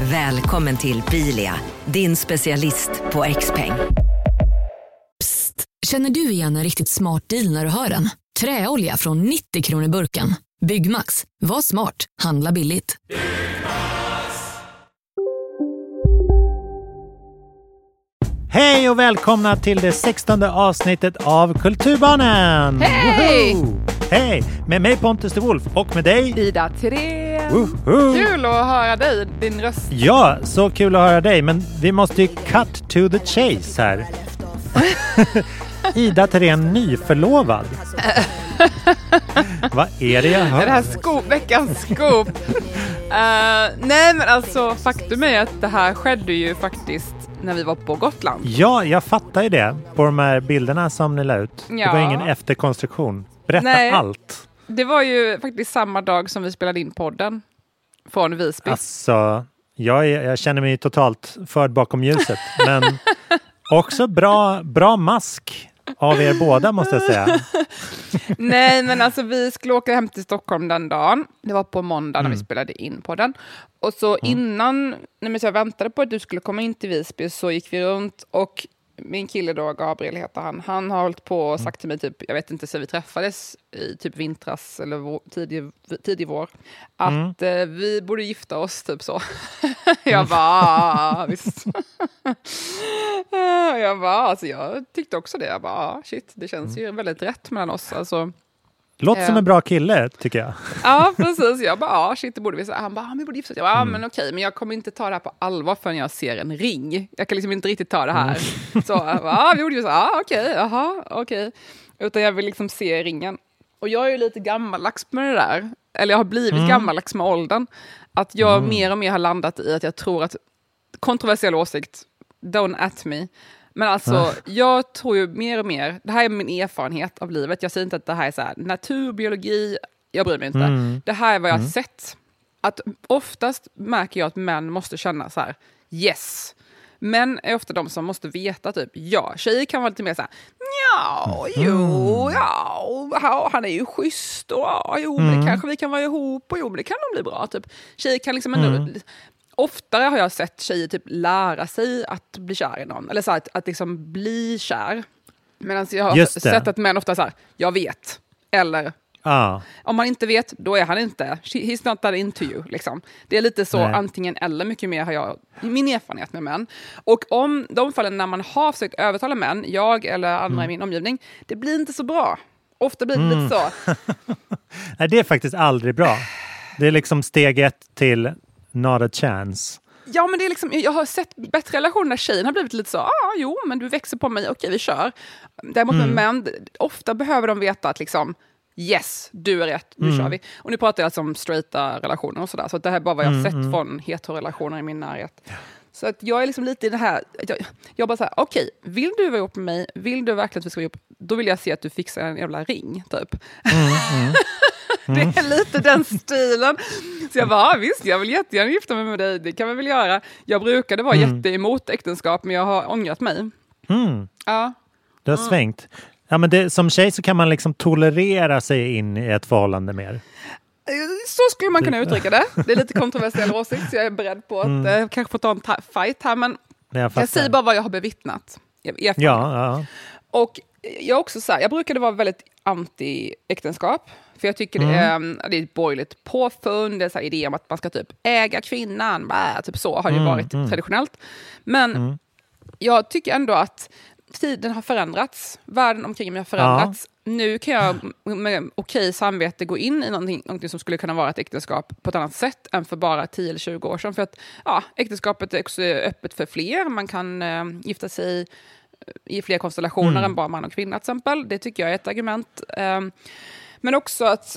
Välkommen till Bilia, din specialist på XPeng. Psst! Känner du igen en riktigt smart deal när du hör den? Träolja från 90 kronor burken. Byggmax. Var smart. Handla billigt. Hej och välkomna till det 16 avsnittet av Kulturbarnen! Hej! Hej! Med mig Pontus de Wolf och med dig... Ida Thirén. Woho! Kul att höra dig, din röst. Ja, så kul att höra dig, men vi måste ju cut to the chase här. Ida Thirén nyförlovad. Vad är det jag hör? Det här scoop, veckans scoop. Eh, nej men alltså faktum är att det här skedde ju faktiskt när vi var på Gotland. Ja, jag fattar ju det på de här bilderna som ni la ut. Det Ja. var ingen efterkonstruktion. Berätta Nej. allt. Det var ju faktiskt samma dag som vi spelade in podden från Visby. Alltså, jag, är, jag känner mig totalt förd bakom ljuset. Men också bra, bra mask av er båda måste jag säga. Nej, men alltså vi skulle åka hem till Stockholm den dagen. Det var på måndag när vi spelade in på den. Och så innan, när jag väntade på att du skulle komma in till Visby så gick vi runt och min kille då, Gabriel heter han, han har hållit på och sagt till mig, typ, jag vet inte, så vi träffades i typ vintras eller vår, tidig, tidig vår, att eh, vi borde gifta oss, typ så. jag bara, "Ah, visst. jag bara, alltså jag tyckte också det. Jag bara, ah, shit, det känns ju väldigt rätt mellan oss. Alltså, Låter som Ja. en bra kille tycker jag. Ja, precis. Jag bara, ah, shit, det borde vi säga. Han bara, ah, vi borde gifta oss. Jag bara, ah, Mm. men okej, men jag kommer inte ta det här på allvar förrän jag ser en ring. Jag kan liksom inte riktigt ta det här. Mm. Så, ah, vi borde gifta oss. Ah, okej, jaha, okej. Utan jag vill liksom se ringen. Och jag är ju lite gammaldags med det där. Eller jag har blivit Mm. gammaldags med åldern. Att jag mer och mer har landat i att jag tror att, kontroversiell åsikt, don't at me. Men alltså, jag tror ju mer och mer, det här är min erfarenhet av livet, jag säger inte att det här är så här, naturbiologi, jag bryr mig inte. Mm. Det här är vad jag har sett. Att oftast märker jag att män måste känna så här, yes. Män är ofta de som måste veta typ, ja, tjejer kan vara lite mer så här, ja, jo, ja, han är ju schysst och ja, jo, men det kanske vi kan vara ihop och jo, men det kan nog bli bra. Typ. Tjejer kan liksom ändå, oftare har jag sett tjejer typ lära sig att bli kär i någon, eller så här, att, att liksom bli kär. Medan jag har sett att män ofta så här, jag vet, eller Ja, om man inte vet, då är han inte. He's not that into you. Liksom. Det är lite så Nej. antingen eller, mycket mer har jag min erfarenhet med män. Och om de fallen när man har försökt övertala män, jag eller andra i min omgivning, det blir inte så bra. Ofta blir det lite så. Nej, det är faktiskt aldrig bra. Det är liksom steg ett till not a chance. Ja, men det är liksom, jag har sett bättre relationer där tjejen har blivit lite så, ah, jo, men du växer på mig, okej, vi kör. Däremot med män, ofta behöver de veta att liksom, yes, du är rätt, nu kör vi. Och nu pratar jag alltså om straighta relationer och sådär, så det här är bara vad jag har sett från hetero-relationer i min närhet. Så att jag är liksom lite i det här, jag, jag bara så här, okej, vill du vara ihop med mig, vill du verkligen att vi ska vara ihop, då vill jag se att du fixar en jävla ring, typ. Det är lite den stilen. Så jag bara, "Ja, visst, jag vill jättegärna gifta mig med dig, det kan vi väl göra. Jag brukade vara jätte emot äktenskap, men jag har ångrat mig. Mm, Ja. det har svängt. Ja, men det, som tjej så kan man liksom tolerera sig in i ett förhållande mer. Så skulle man kunna uttrycka det. Det är lite kontroversiell åsikt, så jag är beredd på att eh, kanske få ta en ta- fight här, men Jag, jag säger bara vad jag har bevittnat. Ja, ja. Och jag, också så här, jag brukade vara väldigt anti-äktenskap. För jag tycker det, är, det är ett borgerligt påfund, det är så här idé om att man ska typ äga kvinnan, bä, typ så har det ju varit traditionellt. Men jag tycker ändå att tiden har förändrats, världen omkring mig har förändrats. Nu kan jag med okej samvete gå in i någonting, någonting som skulle kunna vara ett äktenskap på ett annat sätt än för bara 10 eller 20 år sedan. För att ja, äktenskapet är också öppet för fler, man kan eh, gifta sig i fler konstellationer än bara man och kvinna till exempel. Det tycker jag är ett argument. Um, men också att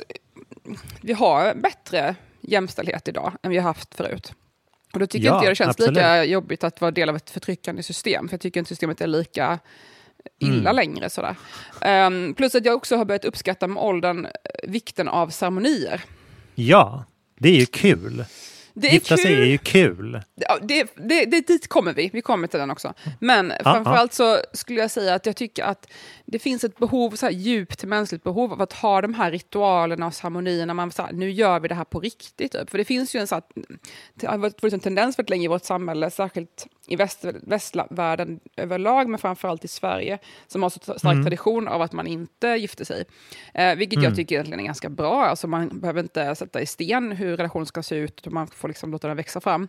vi har bättre jämställdhet idag än vi har haft förut. Och då tycker Ja, inte jag det känns absolut. lika jobbigt att vara del av ett förtryckande system. För jag tycker inte systemet är lika illa Mm. längre. Sådär. Ehm, plus att jag också har börjat uppskatta med åldern eh, vikten av ceremonier. Ja, det är ju kul. Det är Gifta sig kul. är ju kul. Ja, det, det, det, dit kommer vi, vi kommer till den också. Men framförallt så skulle jag säga att jag tycker att det finns ett behov, så här djupt mänskligt behov av att ha de här ritualerna och ceremonierna. Man så här, nu gör vi det här på riktigt. Typ. För det finns ju en, så här, det har varit en tendens väldigt länge i vårt samhälle, särskilt i väst, västvärlden överlag, men framförallt i Sverige, som har så stark Mm. tradition av att man inte gifter sig. Eh, vilket jag tycker egentligen är ganska bra. Alltså man behöver inte sätta i sten hur relationen ska se ut, man får liksom låta den växa fram.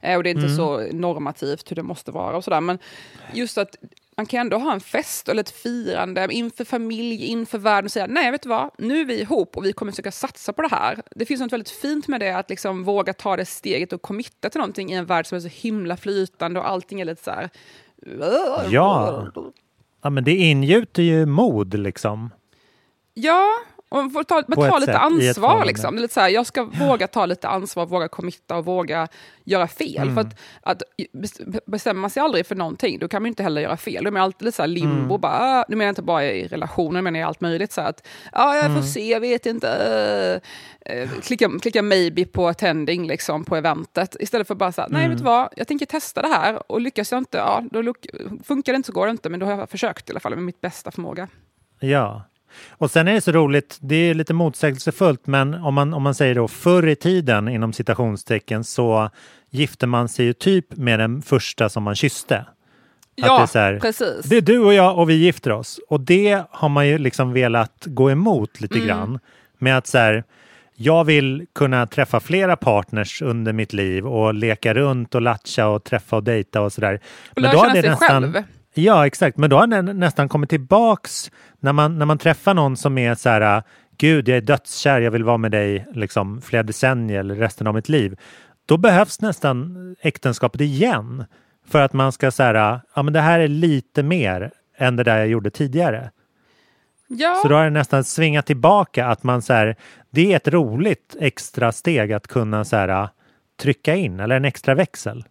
Eh, och det är inte Mm. så normativt hur det måste vara och sådär. Men just att man kan ändå ha en fest eller ett firande inför familj, inför världen och säga nej, vet du vad, nu är vi ihop och vi kommer försöka satsa på det här. Det finns något väldigt fint med det, att liksom våga ta det steget och committa till någonting i en värld som är så himla flytande och allting är lite så här... Ja. Ja, men det ingjuter ju mod liksom. Ja, man får ta, man ett lite sätt, ansvar. Liksom. Lite så här, jag ska våga ta lite ansvar, våga committa och våga göra fel. Mm. För att, att bes- bestämmer man sig aldrig för någonting, då kan man inte heller göra fel. Då är man alltid lite så limbo. Mm. Bara, ah, nu menar jag inte bara i relationer, men i allt möjligt. Så här att, ah, jag får Mm. se, jag vet inte. Uh, klicka, klicka maybe på attending liksom, på eventet. Istället för bara så här, nej Mm. vet du vad, jag tänker testa det här. Och lyckas jag inte, ja, då funkar det inte så går det inte. Men då har jag försökt i alla fall med mitt bästa förmåga. Ja. Och sen är det så roligt, det är lite motsägelsefullt, men om man, om man säger då förr i tiden inom citationstecken så gifte man sig ju typ med den första som man kysste. Att Ja, det är här, precis. Det är du och jag och vi gifter oss. Och det har man ju liksom velat gå emot lite Mm. grann. Med att så här, jag vill kunna träffa flera partners under mitt liv och leka runt och latcha och träffa och dejta och sådär. Och lära känna sig själv. Ja, exakt. Men då har den nästan kommit tillbaks när man, när man träffar någon som är så här, gud, jag är dödskär, jag vill vara med dig liksom flera decennier eller resten av mitt liv. Då behövs nästan äktenskapet igen för att man ska säga, ja men det här är lite mer än det där jag gjorde tidigare. Ja. Så då har det nästan svingat tillbaka att man så här, det är ett roligt extra steg att kunna så här, trycka in, eller en extra växel.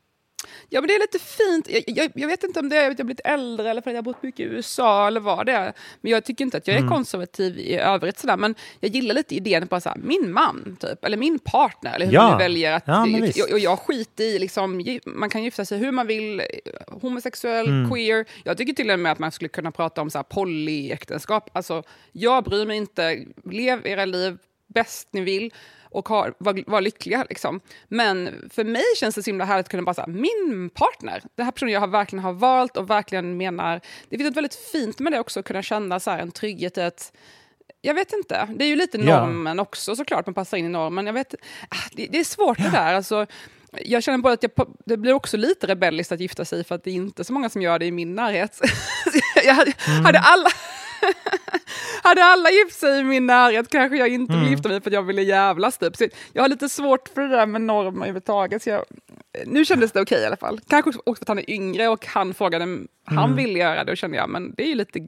Ja, men det är lite fint. Jag, jag, jag vet inte om det är att jag blivit äldre eller för att jag har bott mycket i USA eller vad det är. Men jag tycker inte att jag är Mm. konservativ i övrigt. Sådär. Men jag gillar lite idén på så här, min man, typ, eller min partner. Eller hur Ja. man väljer att... Ja, och, och jag skiter i, liksom, man kan gifta sig hur man vill, homosexuell, Mm. queer. Jag tycker till och med att man skulle kunna prata om så här polyäktenskap. Alltså, jag bryr mig inte, lev era liv bäst ni vill och har, var, var lyckliga. Liksom. Men för mig känns det så himla härligt att kunna bara säga min partner, den här personen jag har verkligen har valt och verkligen menar. Det finns något väldigt fint med det också, att kunna känna så här, en trygghet i att jag vet inte. Det är ju lite Ja. normen också såklart, man passar in i normen. Jag vet, ah, det, det är svårt det där. Alltså, jag känner bara att jag, det blir också lite rebelliskt att gifta sig för att det är inte så många som gör det i min närhet. jag hade, hade alla... Hade alla gift sig i min närhet kanske jag inte vill gifta mig för att jag ville jävlas. Typ. Så jag har lite svårt för det där med normer överhuvudtaget. Så jag, nu kändes det okej i alla fall. Kanske också för att han är yngre och han frågade om han ville göra det och kände jag, men det är ju lite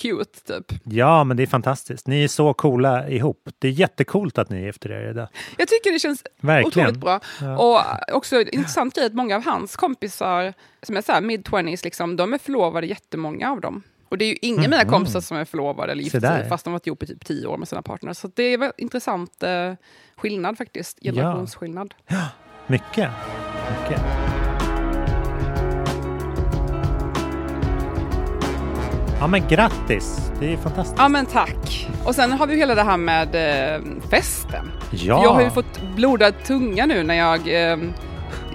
cute typ. Ja, men det är fantastiskt. Ni är så coola ihop. Det är jättekult att ni gifter er idag. Jag tycker det känns Verkligen. otroligt bra. Och också intressant grej att många av hans kompisar, som är så här mid-20s, liksom, de är förlovade jättemånga av dem. Och det är ju ingen av mina kompisar som är förlovade eller gifta sig, fast de har varit ihop i typ tio år med sina partners. Så det är väl intressant eh, skillnad faktiskt, generationsskillnad. Mycket. Mycket. Ja, men grattis! Det är fantastiskt. Ja men tack. Och sen har vi ju hela det här med eh, festen. Ja. Jag har ju fått blodad tunga nu när jag eh,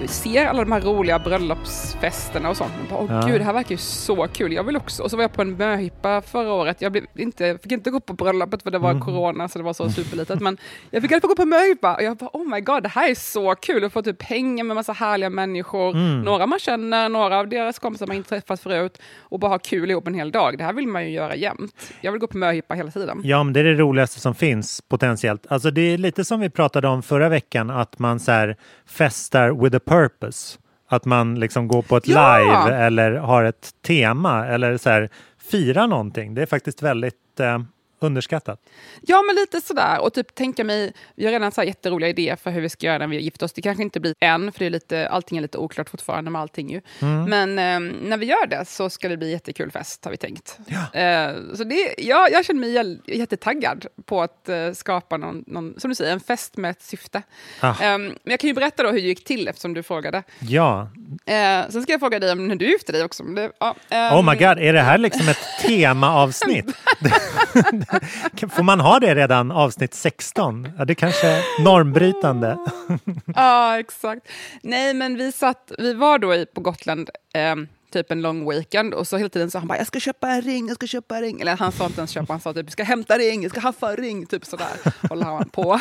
ser alla de här roliga bröllopsfesterna och sånt. Jag bara, Åh Ja. gud, det här verkar ju så kul. Jag vill också. Och så var jag på en möhippa förra året. Jag blev inte, fick inte gå på bröllopet för det var Mm. corona så det var så superlitet. Men jag fick i alla fall gå på möhippa och jag bara oh my god, det här är så kul. Att få typ hänga med massa härliga människor. Mm. Några man känner, några av deras kompisar man inte träffat förut. Och bara ha kul ihop en hel dag. Det här vill man ju göra jämt. Jag vill gå på möhippa hela tiden. Ja, men det är det roligaste som finns potentiellt. Alltså det är lite som vi pratade om förra veckan, att man så här festar with a purpose. Att man liksom går på ett Ja! live eller har ett tema eller så här firar någonting. Det är faktiskt väldigt, eh, underskattat. Ja, men lite sådär. Och typ tänka mig, vi har redan så här jätteroliga idéer för hur vi ska göra när vi gifter oss. Det kanske inte blir än, för det är lite, allting är lite oklart fortfarande med allting ju. Mm. Men eh, när vi gör det så ska det bli jättekul fest, har vi tänkt. Eh, så det, ja, jag känner mig jättetaggad på att eh, skapa någon, någon, som du säger, en fest med ett syfte. Ah. Eh, men jag kan ju berätta då hur det gick till eftersom du frågade. Ja. Eh, sen ska jag fråga dig om när du gifte dig också. Det, ja, Oh my ehm, god, är det här liksom ett temaavsnitt? Får man ha det redan avsnitt 16? Ja, det kanske är normbrytande. Ja, exakt. Nej, men vi, satt, vi var då på Gotland ehm, typ en lång weekend och så hela tiden sa han bara jag ska köpa en ring, jag ska köpa en ring. Eller han sa inte ens köpa, han sa typ jag ska hämta ring, jag ska haffa en ring, typ sådär. Håller han på.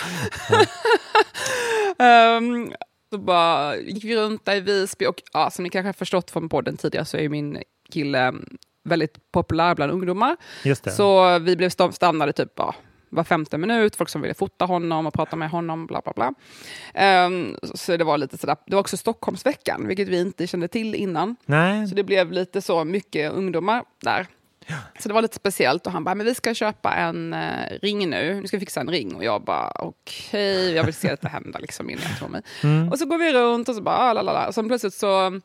Ehm, så bara gick vi runt där i Visby och ja, som ni kanske har förstått från podden tidigare så är min kille väldigt populär bland ungdomar. Just det. Så vi blev sta- stannade typ ja, var femte minut, folk som ville fota honom och prata med honom, bla bla bla. Ehm, så det var lite sådär, det var också Stockholmsveckan, vilket vi inte kände till innan. Nej, Så det blev lite så mycket ungdomar där. Så det var lite speciellt och han bara, men vi ska köpa en eh, ring nu, nu ska vi fixa en ring. Och jag bara, okej, jag vill se detta hända liksom innan jag tror mig. Och så går vi runt och så bara, ah, la la. Och så plötsligt så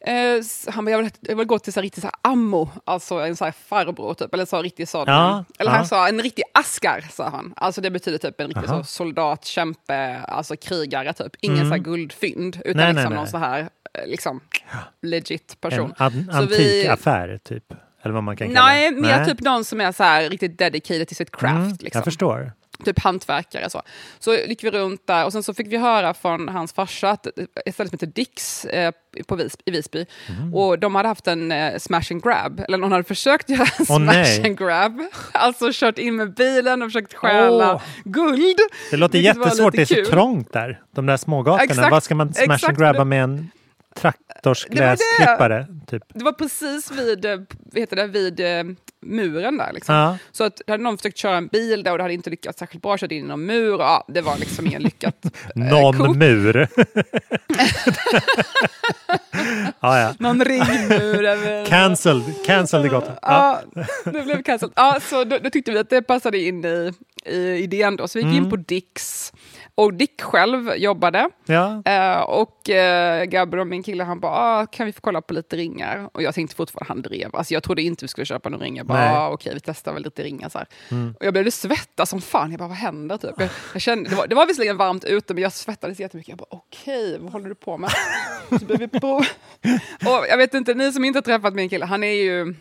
Eh, han bara, jag vill, jag vill gå till så här, riktigt så här ammo, alltså en så här farbror typ, eller så riktigt sån. Ja, eller ja. han sa en riktig askar, sa han. Alltså det betyder typ en riktig Aha. så soldat, kämpe, alltså krigare typ. Ingen så här guldfynd, utan Nej, liksom nej. någon så här, eh, liksom, legit person. en an- Så vi- antikaffär typ. Eller vad man kan kalla Nej, mer typ någon som är så här riktigt dedicated till sitt craft. Mm, liksom Jag förstår. Typ hantverkare. Så. så gick vi runt där och sen så fick vi höra från hans farsa att ett ställe som heter Dicks eh, på Vis, i Visby. Mm. Och de hade haft en eh, smash and grab, eller någon hade försökt göra en Åh, smash nej. and grab. Alltså kört in med bilen och försökt stjäla Åh. guld. Det låter jättesvårt, det är så kul. trångt där. De där smågatorna. Exakt, Vad ska man smash exakt. and grabba med en traktorsgräsklippare? Typ. Det var precis vid, eh, heter det, vid eh, muren där. Liksom. Ja. Så att, det hade någon försökt köra en bil där och det hade inte lyckats särskilt bra, kört in i någon mur. Och, ja, det var liksom ingen lyckat eh, Någon coup. mur. ja, ja. Någon ringmur. Cancelled. Cancelled i Gotland. Ja. Ja, det blev cancelled. Ja, så då, då tyckte vi att det passade in i, i idén. Då. Så vi gick Mm. in på Dicks. Och Dick själv jobbade. Ja. Eh, och Gabber och min kille han bara, ah, kan vi få kolla på lite ringar? Och jag tänkte fortfarande han drev. Alltså, jag trodde inte vi skulle köpa några ringar. Jag bara. Mm. ah, okej vi testar väl lite ringar. Så här. Och jag började svettas som fan. Jag bara, vad händer? Typ. Jag, jag kände, det, var, det var visserligen varmt ute men jag svettades jättemycket. Jag bara, okej, vad håller du på med? Så vi på. Och jag vet inte, ni som inte har träffat min kille, han är ju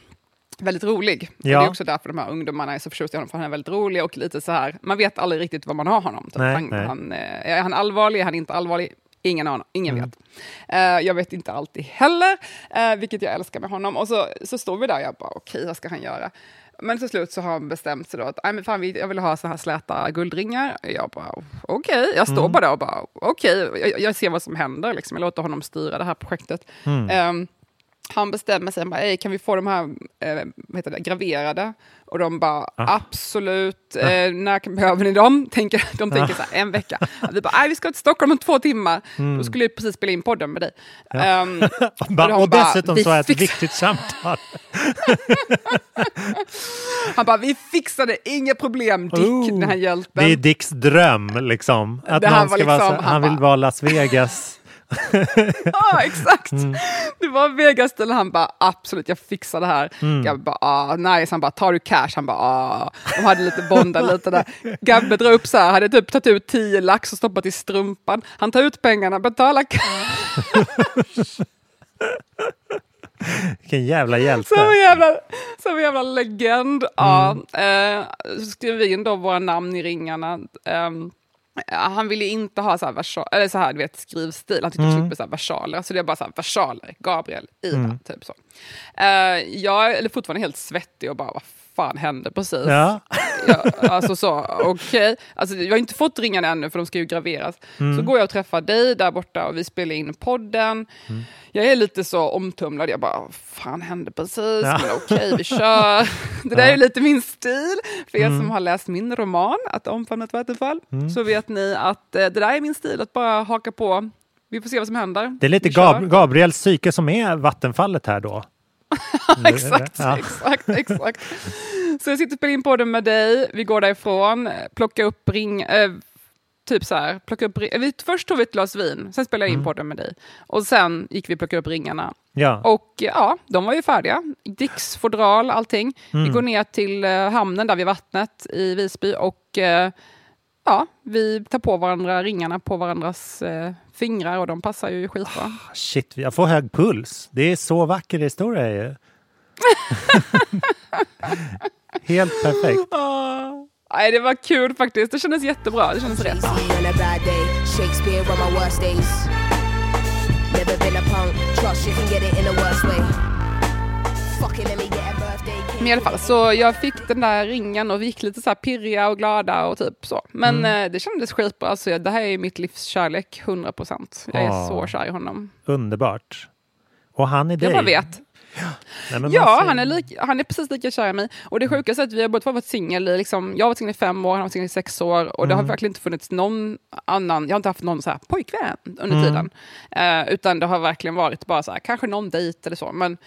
väldigt rolig. Och Ja. det är också därför de här ungdomarna är så förtjusta i honom, för han är väldigt rolig och lite så här, man vet aldrig riktigt vad man har honom. Typ. Nej, han, nej. Han, eh, är han allvarlig, är han inte allvarlig? Ingen aning, ingen Mm. vet. Eh, jag vet inte alltid heller, eh, vilket jag älskar med honom. Och så, så står vi där och jag bara, okej, vad ska han göra? Men till slut så har han bestämt sig då att "Nej, men fan, jag vill ha så här släta guldringar. Jag bara, okej, jag står bara där och bara, okej, jag, jag ser vad som händer. Liksom. Jag låter honom styra det här projektet. Ehm, han bestämmer sig, han bara, "Ey, kan vi få de här eh, heter det, graverade? Och de bara, absolut, eh, när behöver ni dem? Tänker, de tänker så här, en vecka. Vi bara, nej vi ska till Stockholm om två timmar. Då skulle jag precis spela in podden med dig. Ehm, Ba- de och bara, dessutom "Vi så är ett fixar-" viktigt samtal. han bara, vi fixade, inga problem Dick, Oh, den här Det hjälten. är Dicks dröm liksom. Att Det någon ska vara liksom, så, han han vill bara- vara Las Vegas. Ja, exakt. Mm. Det var Vegas till han bara absolut, jag fixar det här. Mm. Gabbe bara ah, nice, han bara tar du cash? Han bara ah. De hade lite bondat lite där. Gabbe drar upp så här, hade typ tagit ut tio lax och stoppat i strumpan. Han tar ut pengarna, betalar cash. Vilken jävla hjälte. Som en jävla, som en jävla legend. Ja, Mm. eh, så skrev vi in då våra namn i ringarna. Ja, han ville inte ha så här, versal, eller så här du vet, skrivstil, han tyckte Mm. det skulle bli så här versaler. Så det är bara så här, versaler, Gabriel, Ida, typ så. Eh, jag är fortfarande helt svettig och bara, vad fan hände precis? Ja. Ja, alltså så, okej. Alltså, jag har inte fått ringarna ännu för de ska ju graveras. Så går jag och träffar dig där borta och vi spelar in podden. Jag är lite så omtumlad. Jag bara, fan hände precis? Ja. Men okej, vi kör. Det där är lite min stil. För er som har läst min roman, Att omfamna ett vattenfall, så vet ni att eh, det där är min stil, att bara haka på. Vi får se vad som händer. Det är lite. Gab Gabriels psyke som är vattenfallet här då. exakt, Ja. exakt, exakt. Så jag sitter och spelar in podden med dig, vi går därifrån, plockar upp ring... Äh, typ så här, plocka upp, vi, först tog vi ett glas vin, sen spelade jag in Mm. podden med dig. Och sen gick vi och plockade upp ringarna. Ja. Och ja, de var ju färdiga. Dix, fodral, allting. Vi Mm. går ner till eh, hamnen där vid vattnet i Visby och eh, ja, vi tar på varandra ringarna på varandras eh, fingrar och de passar ju skitbra. Shit, jag får hög puls. Det är så vacker historia ju. Helt perfekt. Nej, det var kul faktiskt. Det kändes jättebra. Det kändes rätt. Easy Men i alla fall, så jag fick den där ringen och vi gick lite så här pirriga och glada och typ så. Men eh, det kändes skitbra. Alltså, det här är mitt livs kärlek, 100 procent. Jag är Ah. så kär i honom. Underbart. Och han är dig. Jag bara vet. Nej, men man Ja, han är, lik, han är precis lika kär i mig. Och det sjukaste är att vi har båda varit singel i, liksom, jag har varit singel i fem år, han har varit singel i sex år. Och det har Mm. verkligen inte funnits någon annan, jag har inte haft någon så här pojkvän under Mm. tiden. Eh, utan det har verkligen varit bara så här, kanske någon dejt eller så. Men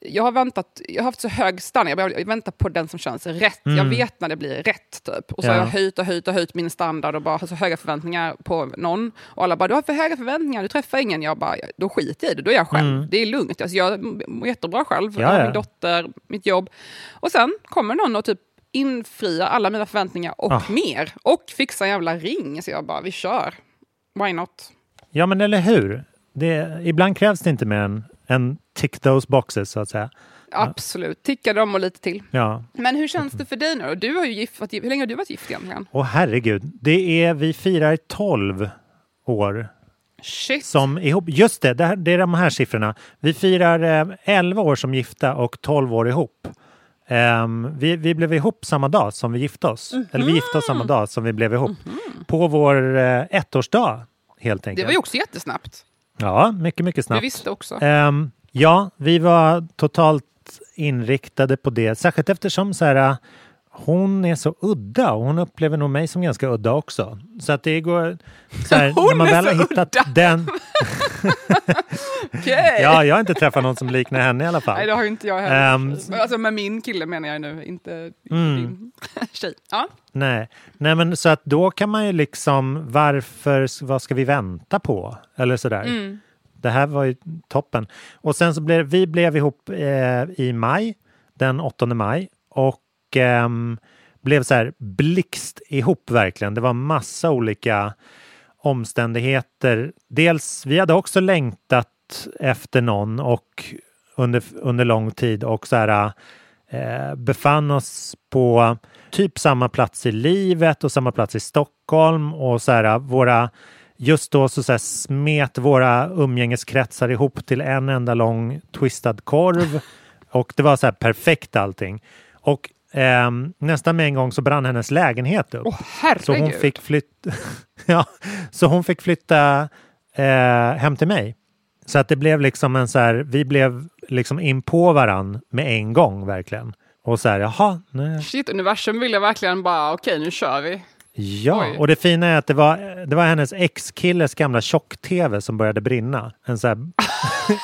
jag har väntat, jag har haft så hög standard, jag, jag väntar på den som känns rätt. Jag vet när det blir rätt typ. Och så Mm. Ja. har jag höjt och höjt och höjt min standard och bara har så höga förväntningar på någon. Och alla bara, du har för höga förväntningar, du träffar ingen. Jag bara, då skiter jag i det, då är jag själv. Det är lugnt, alltså, jag mår jättebra själv. Ja, ja. min dotter, mitt jobb. Och sen kommer någon och typ infriar alla mina förväntningar och Ah. mer. Och fixar en jävla ring. Så jag bara, vi kör. Why not? Ja, men eller hur? Det, ibland krävs det inte mer än en tick those boxes, så att säga. Absolut. Ticka dem och lite till. Ja. Men hur känns det för dig nu då? Du har ju gift, hur länge har du varit gift egentligen? Och herregud, det är, vi firar 12 år Shit. som ihop. Just det, det, här, det är de här siffrorna. Vi firar eh, 11 år som gifta och 12 år ihop. Ehm, vi, vi blev ihop samma dag som vi gifte oss. Eller vi gifte oss samma dag som vi blev ihop. På vår eh, ettårsdag, helt enkelt. Det var ju också jättesnabbt. Ja, mycket, mycket Vi snabbt. visste också. Ehm, ja, vi var totalt inriktade på det. Särskilt eftersom så här, hon är så udda och hon upplever nog mig som ganska udda också. Så att det går... Så här, Hon när man är väl så har hittat udda! den... Okej. Ja, jag har inte träffat någon som liknar henne i alla fall. Nej, det har inte jag heller. Ehm, alltså med min kille menar jag nu, inte Mm. din tjej. Ja. Nej. Nej, men så att då kan man ju liksom, varför, vad ska vi vänta på? Eller sådär. Mm. Det här var ju toppen. Och sen så blev vi blev ihop eh, i maj, den 8 maj. Och eh, blev så här blixt ihop verkligen. Det var massa olika omständigheter. Dels, vi hade också längtat efter någon och under, under lång tid och så här eh, befann oss på typ samma plats i livet och samma plats i Stockholm och så här våra Just då så, så smet våra umgängeskretsar ihop till en enda lång twistad korv och det var så här perfekt allting. Och ehm, nästan med en gång så brann hennes lägenhet upp. Herregud. Så hon fick flytta, ja, så hon fick flytta eh, hem till mig. Så att det blev liksom en så här, vi blev liksom in på varann med en gång verkligen. Och så här, jaha, nu, Shit, universum ville verkligen bara, okej nu kör vi. Ja. Oj. Och det fina är att det var, det var hennes ex-killes gamla tjock-tv som började brinna. En så här,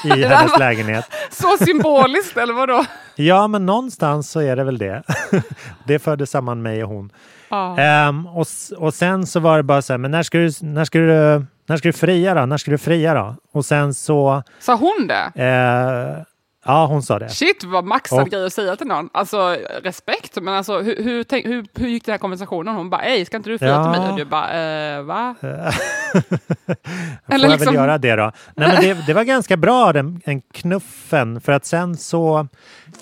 I hennes lägenhet. Så symboliskt, eller vadå? Ja, men någonstans så är det väl det. det förde samman mig och hon. Ja. Ehm, och, och sen så var det bara så här, men när ska du, när ska du, när ska du fria då? När ska du fria då? Och sen så, Sa hon det? eh, ja hon sa det. Shit vad maxad Och- grej att säga till någon. Alltså respekt, men alltså hur, hur, tänk, hur, hur gick den här konversationen? Hon bara, ej ska inte du fria Ja. till mig? Och du bara, eh, va? Får Eller jag liksom- väl göra det då? Nej, men det, det var ganska bra den en knuffen för att sen så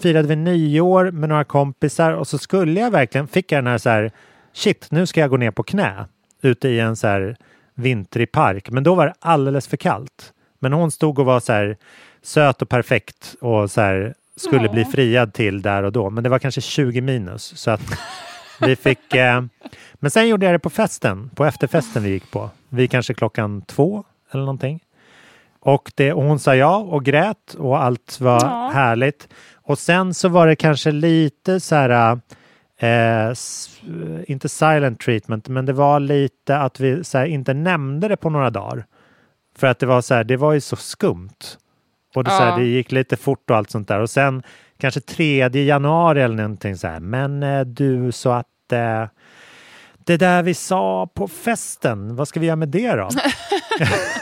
firade vi nyår med några kompisar och så skulle jag verkligen, fick jag den här så här, shit nu ska jag gå ner på knä ute i en så här vintrig park. Men då var det alldeles för kallt. Men hon stod och var så här söt och perfekt och så här skulle bli friad till där och då. Men det var kanske 20 minus så att vi fick eh, men sen gjorde jag det på festen, på efterfesten vi gick på. Vi kanske klockan två eller någonting. Och, det, och hon sa ja och grät och allt var Ja. härligt. Och sen så var det kanske lite så här, eh, inte silent treatment, men det var lite att vi så här, inte nämnde det på några dagar. För att det var så här, det var ju så skumt. Och det, så här, det gick lite fort och allt sånt där. Och sen kanske 3 januari eller någonting så här. Men eh, du, så att eh, det där vi sa på festen, vad ska vi göra med det då?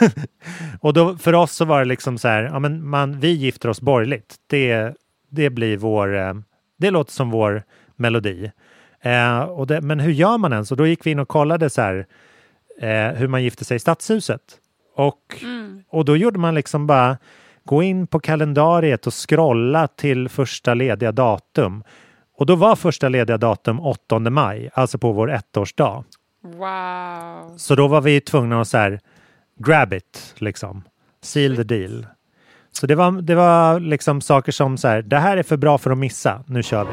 och då, för oss så var det liksom så här, ja, men man, vi gifter oss borgerligt. Det, det blir vår, eh, det låter som vår melodi. Eh, och det, men hur gör man ens? Och då gick vi in och kollade så här, hur man gifte sig i stadshuset. Och, mm. och då gjorde man liksom bara gå in på kalendariet och scrolla till första lediga datum. Och då var första lediga datum 8 maj, alltså på vår ettårsdag. Wow! Så då var vi tvungna att så här, grab it, liksom. Seal the deal. Så det var, det var liksom saker som så här, det här är för bra för att missa, nu kör vi.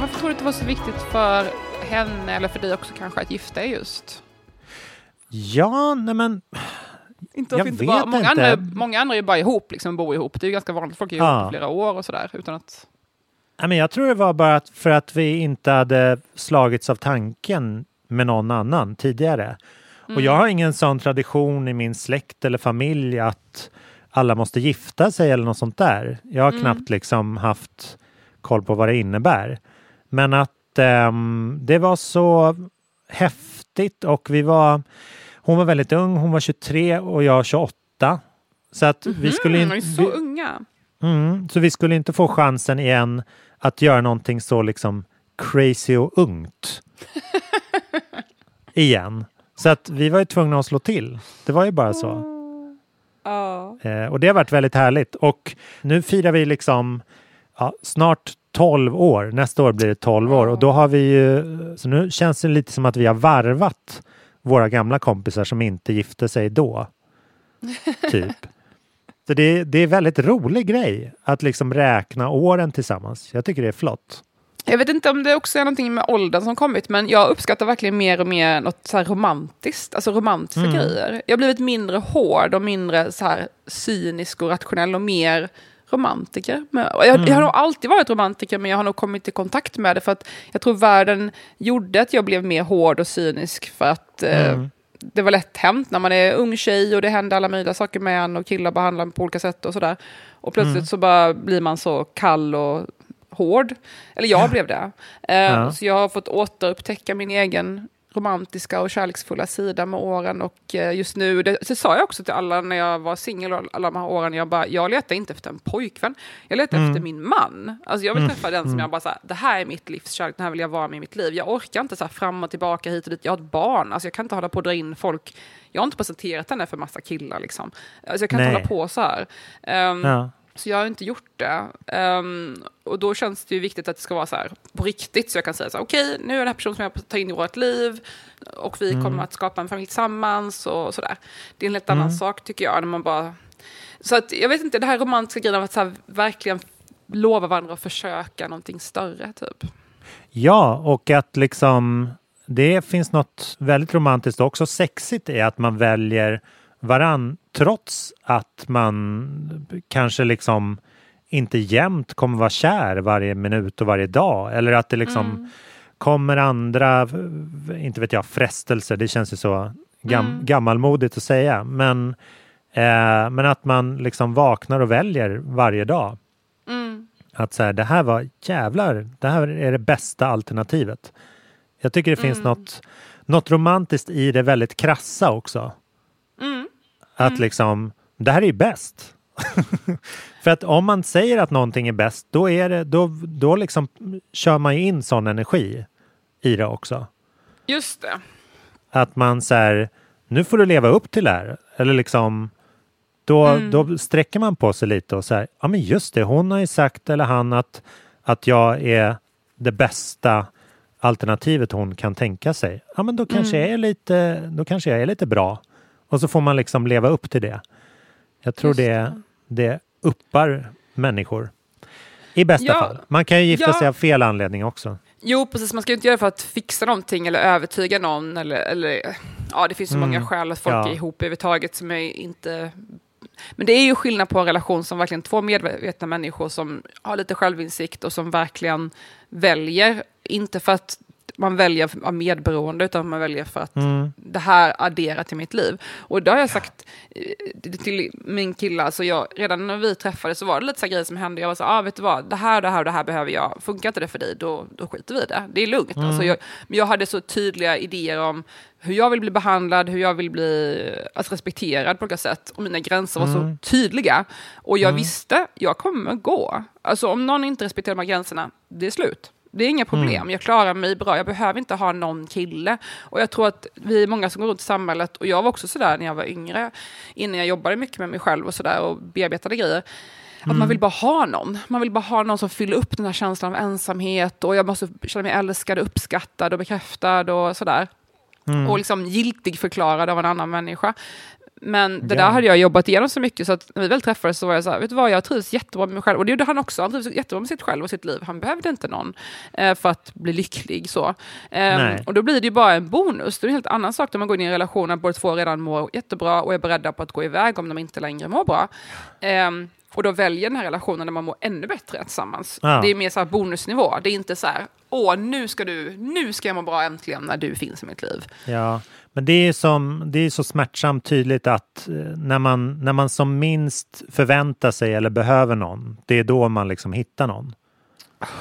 Varför tror du att det var så viktigt för henne, eller för dig också kanske, att gifta er just? Ja, nej men... Inte jag vet bara, många, inte. Andra, många andra är bara ihop, liksom bor ihop. Det är ganska vanligt, folk är ihop ja. i flera år och sådär. Utan att... Nej, men jag tror det var bara för att vi inte hade slagits av tanken med någon annan tidigare. Mm. Och jag har ingen sån tradition i min släkt eller familj att alla måste gifta sig eller något sånt där. Jag har mm. knappt liksom haft koll på vad det innebär. Men att um, det var så häftigt och vi var hon var väldigt ung, hon var 23 och jag 28. Så att mm -hmm, vi skulle inte... så unga! Mm, så vi skulle inte få chansen igen att göra någonting så liksom crazy och ungt. igen. Så att vi var ju tvungna att slå till. Det var ju bara så. Oh. Eh, och det har varit väldigt härligt. Och nu firar vi liksom ja, snart 12 år. Nästa år blir det 12 år. Och då har vi ju, så nu känns det lite som att vi har varvat våra gamla kompisar som inte gifte sig då. Typ. Så det, det är väldigt rolig grej att liksom räkna åren tillsammans. Jag tycker det är flott. Jag vet inte om det också är någonting med åldern som kommit, men jag uppskattar verkligen mer och mer något så romantiskt, alltså romantiska mm. grejer. Jag har blivit mindre hård och mindre så här cynisk och rationell och mer romantiker. Jag, mm. jag har nog alltid varit romantiker, men jag har nog kommit i kontakt med det för att jag tror världen gjorde att jag blev mer hård och cynisk för att eh, mm. eh, det var lätt hänt när man är ung tjej och det händer alla möjliga saker med en och killar behandlar en på olika sätt och sådär. Och plötsligt mm. så bara blir man så kall och hård. Eller jag ja. blev det. Eh, ja. Så jag har fått återupptäcka min egen romantiska och kärleksfulla sida med åren. Och eh, just nu, det, det sa jag också till alla när jag var singel alla de här åren, jag bara, jag letar inte efter en pojkvän, jag letar mm. efter min man. Alltså jag vill mm. träffa den som mm. jag bara, så här, det här är mitt livs kärlek, det här vill jag vara med i mitt liv. Jag orkar inte så här, fram och tillbaka hit och dit, jag har ett barn, alltså jag kan inte hålla på att dra in folk, jag har inte presenterat henne för massa killar liksom. Alltså jag kan Nej. inte hålla på så här. Um, ja. Så jag har inte gjort det. Um, och då känns det ju viktigt att det ska vara så här på riktigt. Så jag kan säga så här, okej, okay, nu är det här personen som jag tar in i vårt liv. Och vi mm. kommer att skapa en familj tillsammans och sådär. Det är en helt mm. annan sak tycker jag. När man bara... Så att jag vet inte, det här romantiska grejen av att så här, verkligen lova varandra att försöka någonting större typ. Ja, och att liksom det finns något väldigt romantiskt och också sexigt i att man väljer varann trots att man kanske liksom inte jämt kommer vara kär varje minut och varje dag eller att det liksom mm. kommer andra, inte vet jag, frestelser. Det känns ju så gam mm. gammalmodigt att säga, men, eh, men att man liksom vaknar och väljer varje dag. Mm. Att så det här var jävlar, det här är det bästa alternativet. Jag tycker det finns mm. något, något romantiskt i det väldigt krassa också. Att mm. liksom, det här är ju bäst. För att om man säger att någonting är bäst, då, är det, då, då liksom kör man ju in sån energi i det också. Just det. Att man säger, nu får du leva upp till det här. Eller liksom, då, mm. då sträcker man på sig lite och säger, ja men just det, hon har ju sagt, eller han, att, att jag är det bästa alternativet hon kan tänka sig. Ja men då kanske, mm. jag, är lite, då kanske jag är lite bra. Och så får man liksom leva upp till det. Jag tror det, det. det uppar människor. I bästa ja. fall. Man kan ju gifta ja. sig av fel anledning också. Jo, precis. Man ska ju inte göra det för att fixa någonting eller övertyga någon. Eller, eller, ja, det finns så mm. många skäl att folk ja. är ihop överhuvudtaget som är inte... Men det är ju skillnad på en relation som verkligen två medvetna människor som har lite självinsikt och som verkligen väljer, inte för att man väljer av medberoende, utan man väljer för att Mm. det här adderar till mitt liv. Och då har jag sagt eh, till min kille, alltså jag, redan när vi träffades så var det lite så grejer som hände. Jag var så ah, vet du vad, det här, det här och det här behöver jag. Funkar inte det för dig, då, då skiter vi i det. Det är lugnt. Alltså jag, men jag hade så tydliga idéer om hur jag vill bli behandlad, hur jag vill bli alltså, respekterad på olika sätt. Och mina gränser var så tydliga. Och jag visste, jag kommer gå. Alltså om någon inte respekterar de här gränserna, det är slut. Det är inga problem, jag klarar mig bra, jag behöver inte ha någon kille. Och jag tror att vi är många som går runt i samhället, och jag var också sådär när jag var yngre, innan jag jobbade mycket med mig själv och sådär och bearbetade grejer. Att man vill bara ha någon. Man vill bara ha någon som fyller upp den här känslan av ensamhet och jag måste känna mig älskad, uppskattad och bekräftad och sådär. Och liksom giltig förklarad av en annan människa. Men det Ja. där hade jag jobbat igenom så mycket så att när vi väl träffades så var jag så här, vet du vad, jag trivs jättebra med mig själv. Och det gjorde han också, han trivs jättebra med sitt själv och sitt liv. Han behövde inte någon eh, för att bli lycklig. så. Nej. och då blir det ju bara en bonus. Det är en helt annan sak när man går in i en relation där båda två redan mår jättebra och är beredda på att gå iväg om de inte längre mår bra. Ehm, och då väljer den här relationen där man mår ännu bättre tillsammans. Ja. Det är mer så här bonusnivå. Det är inte så här, åh, nu ska, du, nu ska jag må bra äntligen när du finns i mitt liv. Ja, men det är, som, det är så smärtsamt tydligt att eh, när man, när man som minst förväntar sig eller behöver någon, det är då man liksom hittar någon.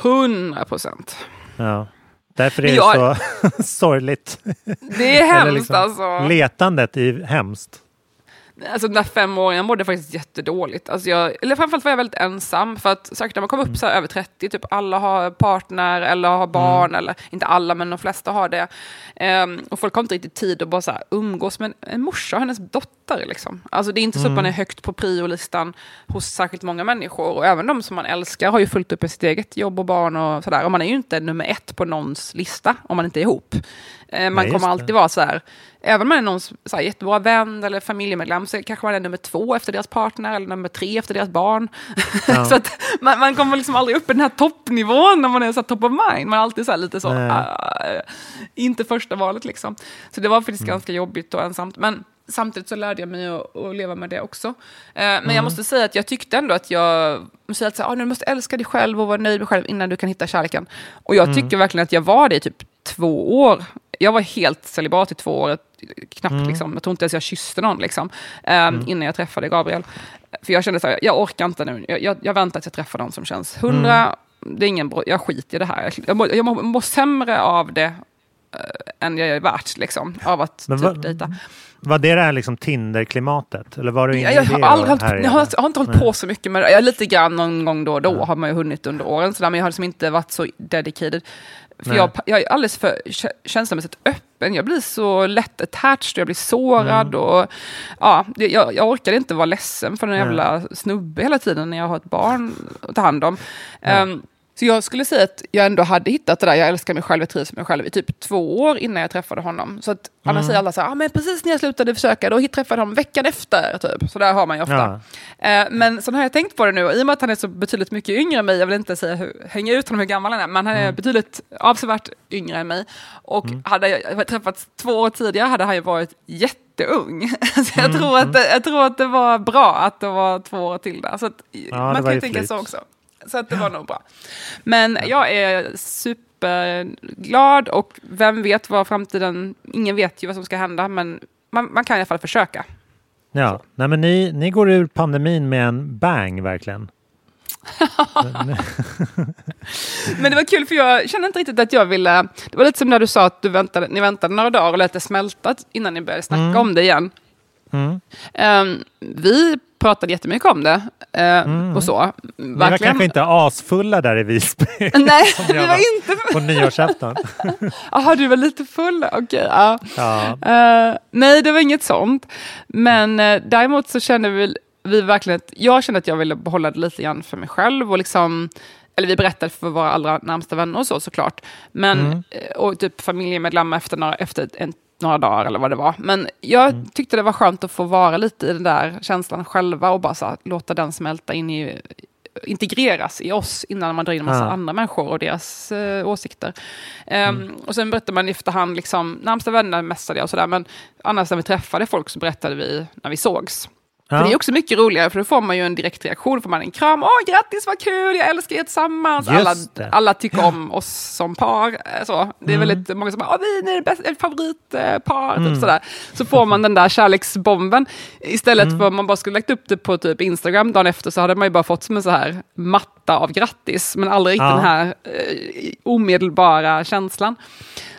100 procent. Ja. Därför är Men det jag- så sorgligt. Det är hemskt liksom, alltså. Letandet är hemskt. Alltså den där fem åren, jag mådde faktiskt jättedåligt. Alltså jag, eller framförallt var jag väldigt ensam. För att säkert när man kommer upp så här över 30, typ alla har partner eller har barn. Eller inte alla, men de flesta har det. Ehm, och folk har inte riktigt tid att bara så här umgås med en, en morsa och hennes dotter. Liksom. Alltså det är inte så att man är högt på priolistan hos särskilt många människor. Och även de som man älskar har ju fullt upp med sitt eget jobb och barn och sådär. Och man är ju inte nummer ett på någons lista om man inte är ihop. Eh, man Nej, kommer alltid vara så här, även om man är någons så här, jättebra vän eller familjemedlem så kanske man är nummer två efter deras partner eller nummer tre efter deras barn. Ja. så att man, man kommer liksom aldrig upp i den här toppnivån när man är så top of mind. Man är alltid så lite så, ah, inte första valet liksom. Så det var faktiskt Mm. ganska jobbigt och ensamt. Men samtidigt så lärde jag mig att, att leva med det också. Eh, men Mm. jag måste säga att jag tyckte ändå att jag säga att så ah, nu måste älska dig själv och vara nöjd med dig själv innan du kan hitta kärleken. Och jag Mm. tycker verkligen att jag var det i typ två år. Jag var helt celibat i två år, knappt Mm. liksom. Jag tror inte ens jag kysste någon liksom, eh, innan jag träffade Gabriel. För jag kände så här, jag orkar inte nu. Jag, jag, jag väntar tills jag träffar någon som känns hundra. Mm. Det är ingen bra, jag skiter i det här. Jag mår, jag mår, mår sämre av det eh, än jag är värt, liksom, av att Men typ vad- dejta. Var det det här liksom Tinder-klimatet? Eller var du Jag, jag, har aldrig hållit, jag, har, jag har inte hållit Nej. på så mycket med det. Jag, lite grann någon gång då och då har man ju hunnit under åren, sådär, men jag har liksom inte varit så dedicated. För jag, jag är alldeles för kä- känslomässigt öppen. Jag blir så lätt attached och jag blir sårad. Mm. Och, ja, jag, jag orkade inte vara ledsen för en Nej. jävla snubbe hela tiden när jag har ett barn att ta hand om. Nej. Ehm, så jag skulle säga att jag ändå hade hittat det där, jag älskar mig själv, jag trivs med mig själv i typ två år innan jag träffade honom. Så att annars Mm. säger alla så här, ah, men precis när jag slutade försöka, då träffade jag honom veckan efter. Typ. Så där har man ju ofta. Ja. Eh, men sen har jag tänkt på det nu, och i och med att han är så betydligt mycket yngre än mig, jag vill inte säga hur, hänga ut honom hur gammal han är, men han är betydligt avsevärt yngre än mig. Och hade jag träffats två år tidigare hade han ju varit jätteung. så jag, tror att, det- jag tror att det var bra att det var två år till där. Så att, det man kan ju tänka så också. Så att det var nog bra. Men jag är superglad och vem vet vad framtiden, ingen vet ju vad som ska hända, men man, man kan i alla fall försöka. Ja, nej men ni, ni går ur pandemin med en bang verkligen. Men det var kul för jag kände inte riktigt att jag ville... Det var lite som när du sa att du väntade, ni väntade några dagar och lät det smälta innan ni började snacka om det igen. Mm. Ehm, vi pratade jättemycket om det eh, och så. Ni var kanske inte asfulla där i Visby Nej, vi var var. inte... på nyårsafton. Jaha, du var lite full? Okej, ja. Ja. Eh, nej, det var inget sånt. Men uh, däremot så kände vi, vi verkligen att jag kände att jag ville behålla det lite grann för mig själv och liksom eller vi berättade för våra allra närmsta vänner och så såklart. Men, eh, Och typ familjemedlemmar efter, några, efter en, några dagar eller vad det var. Men jag tyckte det var skönt att få vara lite i den där känslan själva och bara här, låta den smälta in i integreras i oss innan man drar in en massa Ja. andra människor och deras eh, åsikter. Ehm, Och sen berättar man i efterhand, liksom, närmsta vänner mestade jag och sådär, men annars när vi träffade folk så berättade vi när vi sågs. För det är också mycket roligare, för då får man ju en direkt reaktion. Får man en kram, åh grattis vad kul, jag älskar er tillsammans. Alla, alla tycker om oss som par. Eh, så. Det är mm. väldigt många som bara, vi är bästa, favoritpar. Typ mm. Typ sådär. Så får man den där kärleksbomben. Istället mm. för att man bara skulle lagt upp det på typ Instagram dagen efter så hade man ju bara fått som en så här matta av grattis. Men aldrig ja. den här eh, omedelbara känslan.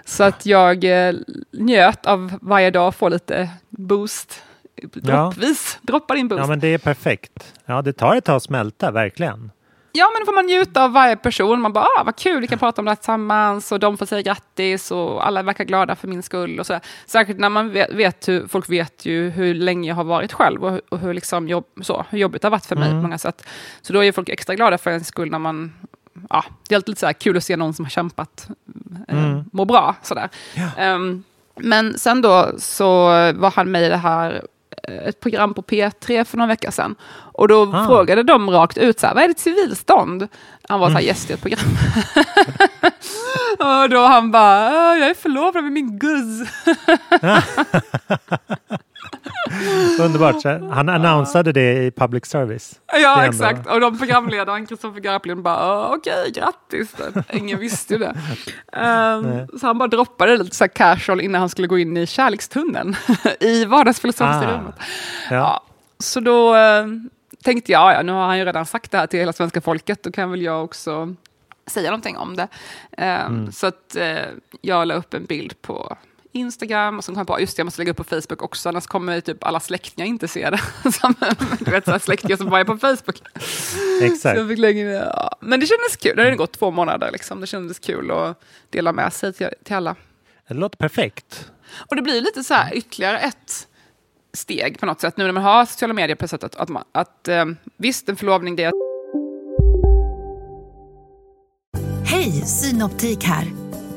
Så att jag eh, njöt av varje dag få lite boost droppvis. Ja. Droppar in boost. Ja, men det är perfekt. Ja, det tar ett tag att smälta, verkligen. Ja, men då får man njuta av varje person. Man bara, ah, vad kul, vi kan prata om det här tillsammans och de får säga grattis och alla verkar glada för min skull och så. Särskilt när man vet, vet hur, folk vet ju hur länge jag har varit själv och, och hur, liksom jobb, så, hur jobbigt det har varit för mig mm. på många sätt. Så då är folk extra glada för en skull när man ja, det är alltid lite så kul att se någon som har kämpat eh, mm. må bra. Sådär. Ja. Um, men sen då så var han med i det här ett program på P3 för några veckor sedan. Och då ah. frågade de rakt ut, så här, vad är ditt civilstånd? Han var så här, mm. gäst i ett program. och då han bara, jag är förlovad med min guzz. Underbart. Han annonsade det i public service. Ja, exakt. Och de programledaren, Kristoffer Garplind, bara okej, okay, grattis. Ingen visste ju det. Um, så han bara droppade lite så casual innan han skulle gå in i kärlekstunneln i vardagsfilosofiska ah. rummet. Ja. ja. så då uh, tänkte jag, ja, nu har han ju redan sagt det här till hela svenska folket, då kan väl jag också säga någonting om det. Um, mm. Så att uh, jag la upp en bild på Instagram och sen kom jag på just det, jag måste lägga upp på Facebook också, annars kommer typ alla släktingar inte se det. Du vet, så släktingar som bara är på Facebook. Exakt. Så lägga, ja. Men det kändes kul, det hade gått två månader, liksom. det kändes kul att dela med sig till, till alla. Det låter perfekt. Och det blir lite så här ytterligare ett steg på något sätt, nu när man har sociala medier på sättet att, man, att eh, visst, en förlovning det är... Hej, Synoptik här.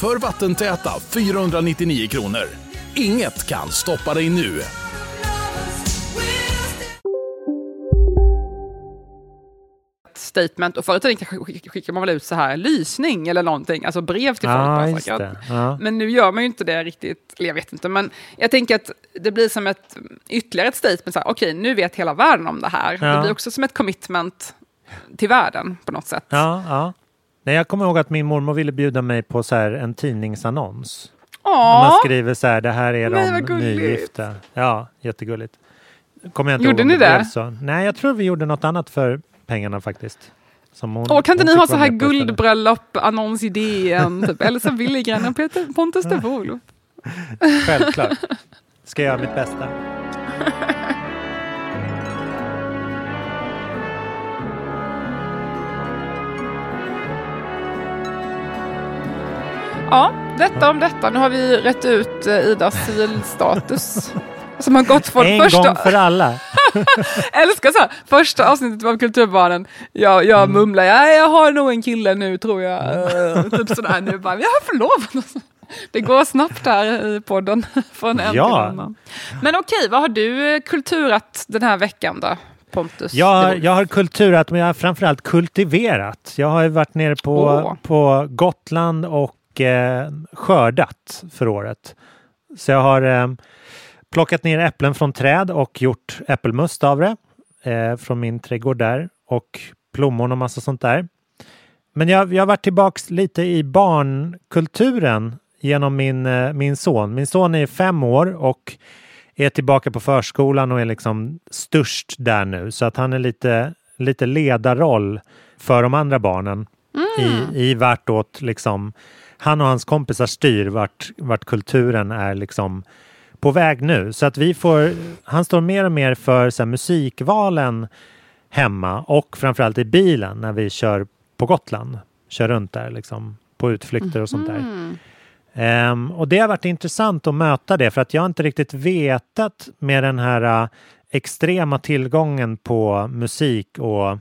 för vattentäta 499 kronor. Inget kan stoppa dig nu. statement och förut skickade man väl ut så här lysning eller någonting, alltså brev till folk. Ja. Men nu gör man ju inte det riktigt, eller jag vet inte, men jag tänker att det blir som ett ytterligare ett statement, okej okay, nu vet hela världen om det här. Ja. Det blir också som ett commitment till världen på något sätt. Ja, ja. Nej, jag kommer ihåg att min mormor ville bjuda mig på så här en tidningsannons. Åh, man skriver så här, det här är de nygifta. Ja, jättegulligt. Kommer jag inte gjorde ihåg ni det? Så. Nej, jag tror vi gjorde något annat för pengarna faktiskt. Som hon, Åh, kan inte ni ha så här guldbröllop, annonsidén, typ? Elsa Billgren och Peter Pontus de Wolof? Självklart. Ska göra mitt bästa. Ja, detta om detta. Nu har vi rätt ut eh, Idas civilstatus. Som har gått från en första... gång för alla. älskar så här, första avsnittet av Kulturbarnen, jag, jag mm. mumlar, ja, jag har nog en kille nu tror jag. Uh, typ sådär nu bara, jag har förlovat. Det går snabbt här i podden från en ja. till annan. Men okej, vad har du eh, kulturat den här veckan då? Pontus? Jag, jag har kulturat, men jag har framförallt kultiverat. Jag har varit nere på, oh. på Gotland och eh, skördat för året. Så jag har eh, plockat ner äpplen från träd och gjort äppelmust av det eh, från min trädgård där och plommon och massa sånt där. Men jag, jag har varit tillbaks lite i barnkulturen genom min, eh, min son. Min son är fem år och är tillbaka på förskolan och är liksom störst där nu så att han är lite, lite ledarroll för de andra barnen mm. i, i vartåt liksom han och hans kompisar styr vart, vart kulturen är liksom på väg nu. Så att vi får, han står mer och mer för så här, musikvalen hemma och framförallt i bilen när vi kör på Gotland. Kör runt där liksom, på utflykter och sånt där. Mm. Ehm, och det har varit intressant att möta det för att jag inte riktigt vetat med den här uh, extrema tillgången på musik och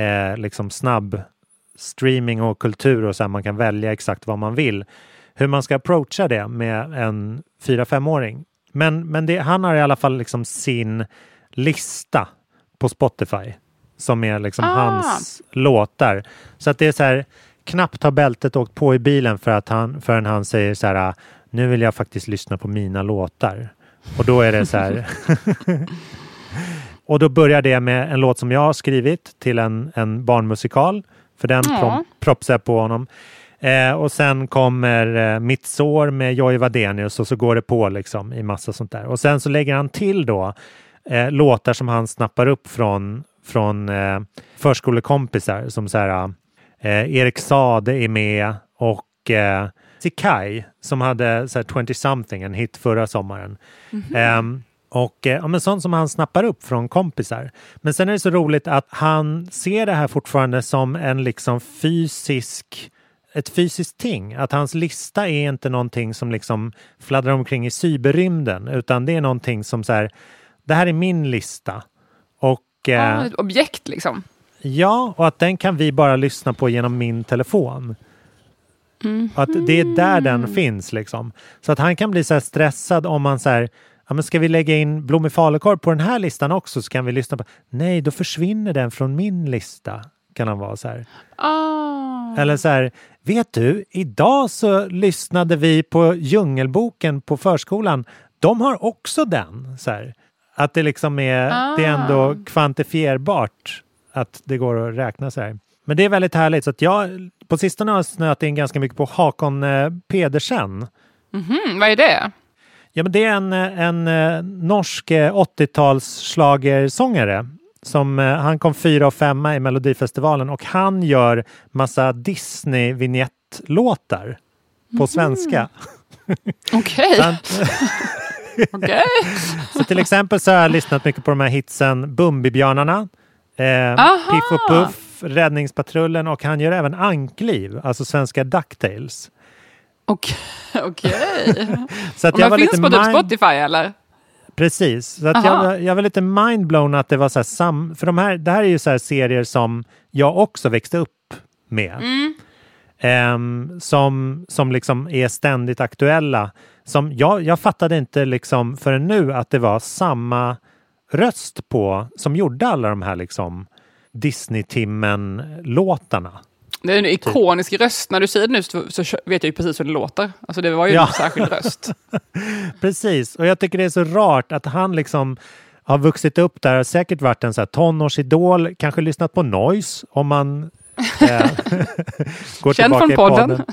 eh, liksom snabb streaming och kultur och så här, man kan välja exakt vad man vill. Hur man ska approacha det med en 4-5-åring. Men, men det, han har i alla fall liksom sin lista på Spotify som är liksom Ah. hans låtar. Så att det är så här, knappt har bältet åkt på i bilen för att han, förrän han säger så här, nu vill jag faktiskt lyssna på mina låtar. Och då är det så här. och då börjar det med en låt som jag har skrivit till en, en barnmusikal. För den Ja. propsar jag på honom. Eh, och sen kommer eh, Mitt sår med Jojje Wadenius och så går det på liksom i massa sånt där. Och sen så lägger han till då eh, låtar som han snappar upp från, från eh, förskolekompisar som så här eh, Erik Sade är med och eh, Sikai som hade så här 20 something, en hit förra sommaren. Ehm, och eh, ja, men sånt som han snappar upp från kompisar. Men sen är det så roligt att han ser det här fortfarande som en liksom fysisk ett fysiskt ting. Att hans lista är inte någonting som liksom fladdrar omkring i cyberrymden utan det är någonting som så här, det här är min lista. Och eh, Ah, ett objekt liksom. Ja, och att den kan vi bara lyssna på genom min telefon. Och att det är där den finns liksom. Så att han kan bli så stressad om man så här, ja men ska vi lägga in blommig falukorv på den här listan också så kan vi lyssna på, nej då försvinner den från min lista. Kan han vara så här. Ah. Eller så här, vet du, idag så lyssnade vi på Djungelboken på förskolan. De har också den. Så här. Att det liksom är, det är ändå kvantifierbart att det går att räkna så här. Men det är väldigt härligt. Så att jag på sistone har jag snöat in ganska mycket på Hakon eh, Pedersen. Mhm, vad är det? Ja, men det är en, eh, en eh, norsk eh, 80-tals schlagersångare som eh, han kom fyra och femma i Melodifestivalen och han gör massa Disney-vignettlåtar på svenska. Okej. Han- Okej. Så till exempel så har jag lyssnat mycket på de här hitsen Bumbibjörnarna, eh! Piff och Puff, Räddningspatrullen och han gör även Ankliv, alltså svenska Ducktails. Okej. Okej. Så att jag var finns lite på typ mind- Spotify eller? Precis, så att jag, Aha. jag var lite mindblown att det var så här sam... För de här, det här är ju så här serier som jag också växte upp med. Mm. Ehm, som, som liksom är ständigt aktuella. Som jag, jag fattade inte liksom förrän nu att det var samma röst på som gjorde alla de här liksom Disney-timmen-låtarna. Det är en Typ. ikonisk röst. När du säger det nu så, så vet jag ju precis hur det låter. Alltså det var ju Ja. en särskild röst. Precis, och jag tycker det är så rart att han liksom har vuxit upp där, har säkert varit en så här tonårsidol, kanske lyssnat på Noise om man eh, går Känd tillbaka från i podden. podden.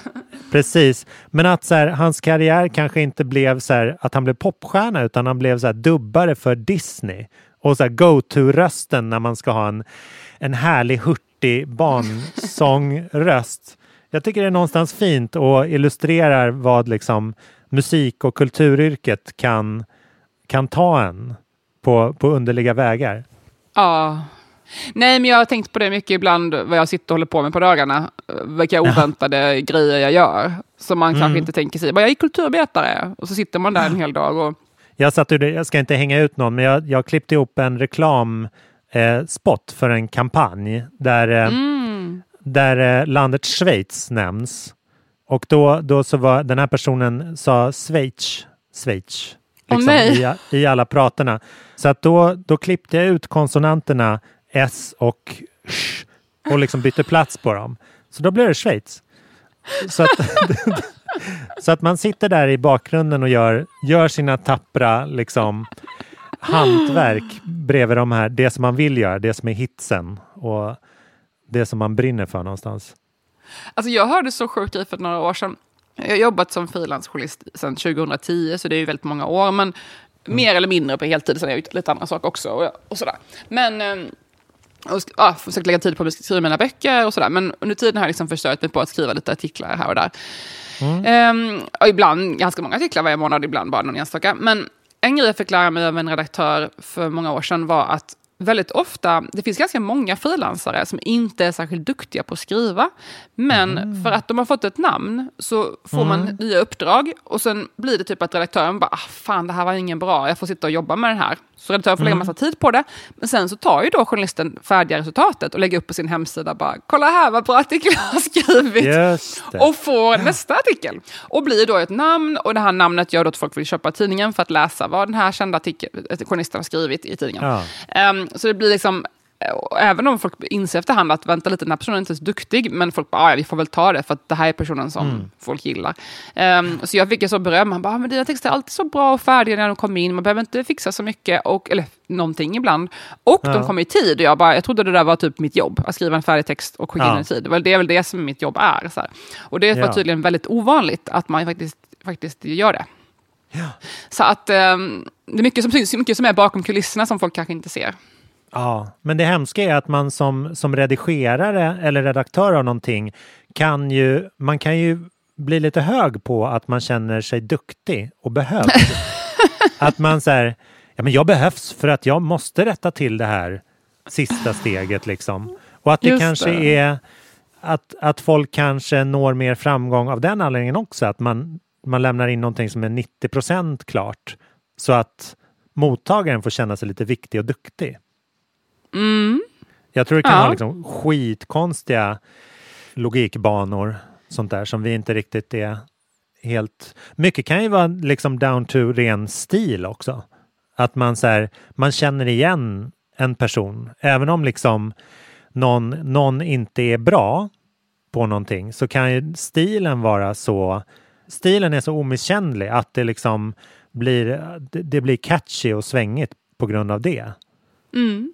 Precis, men att så här, hans karriär kanske inte blev så här att han blev popstjärna utan han blev så här dubbare för Disney och så go-to-rösten när man ska ha en, en härlig hurtig barnsångröst. Jag tycker det är någonstans fint och illustrerar vad liksom musik och kulturyrket kan, kan ta en på, på underliga vägar. Ja. Nej, men jag har tänkt på det mycket ibland, vad jag sitter och håller på med på dagarna. Vilka oväntade grejer jag gör. Som man kanske Mm. inte tänker sig. Jag är kulturarbetare. Och så sitter man där en hel dag. Och, Jag, satt jag ska inte hänga ut någon, men jag, jag klippte ihop en reklamspot eh, spot för en kampanj där, eh, mm. där eh, landet Schweiz nämns. Och då, då så var den här personen sa Schweiz, Schweiz liksom, i, i alla praterna. Så att då, då klippte jag ut konsonanterna S och Sh och liksom bytte plats på dem. Så då blev det Schweiz. Så att, så att man sitter där i bakgrunden och gör, gör sina tappra liksom, hantverk bredvid de här, det som man vill göra, det som är hitsen och det som man brinner för någonstans. Alltså jag hörde så sjukt grej för några år sedan. Jag har jobbat som frilansjournalist sedan 2010, så det är ju väldigt många år. Men mer eller mindre på heltid, sen har jag gjort lite andra saker också. Och, och sådär. Men... ehm, och ja, försökt lägga tid på att skriva mina böcker och sådär. Men under tiden har jag liksom försörjt mig på att skriva lite artiklar här och där. Ehm, och ibland ganska många artiklar varje månad, ibland bara någon enstaka. Men en grej jag fick lära mig av en redaktör för många år sedan var att väldigt ofta, det finns ganska många frilansare som inte är särskilt duktiga på att skriva. Men mm. för att de har fått ett namn så får mm. man nya uppdrag och sen blir det typ att redaktören bara, ah, fan det här var ingen bra, jag får sitta och jobba med den här. Så redaktören får lägga mm. massa tid på det. Men sen så tar ju då journalisten färdiga resultatet och lägger upp på sin hemsida bara, kolla här vad bra artikel jag har skrivit. Och får nästa artikel. Och blir då ett namn och det här namnet gör då att folk vill köpa tidningen för att läsa vad den här kända artikel, journalisten har skrivit i tidningen. Ja. Um, så det blir liksom även om folk inser efterhand att vänta lite, den här personen är inte så duktig, men folk bara, ah, ja, vi får väl ta det för att det här är personen som mm. folk gillar. Um, så jag fick så beröm, han bara, ah, men dina texter är alltid så bra och färdiga när de kommer in, man behöver inte fixa så mycket, och, eller någonting ibland. Och ja. de kommer i tid, och jag bara, jag trodde det där var typ mitt jobb, att skriva en färdig text och skicka ja. in i tid. Det är väl det som mitt jobb är. Så här. Och det var ja. tydligen väldigt ovanligt att man faktiskt, faktiskt gör det. Så att um, det är mycket som mycket som är bakom kulisserna som folk kanske inte ser. Ja, men det hemska är att man som, som redigerare eller redaktör av någonting kan ju, man kan ju bli lite hög på att man känner sig duktig och behövd. att man säger, ja men jag behövs för att jag måste rätta till det här sista steget liksom. Och att det Just kanske det. är att, att folk kanske når mer framgång av den anledningen också, att man, man lämnar in någonting som är 90 procent klart så att mottagaren får känna sig lite viktig och duktig. Mm. Jag tror det kan ja. vara liksom skitkonstiga logikbanor sånt där som vi inte riktigt är helt... Mycket kan ju vara liksom down to ren stil också. Att man, så här, man känner igen en person. Även om liksom någon, någon inte är bra på någonting så kan ju stilen vara så... Stilen är så omisskännlig att det liksom blir, det blir catchy och svängigt på grund av det. Mm.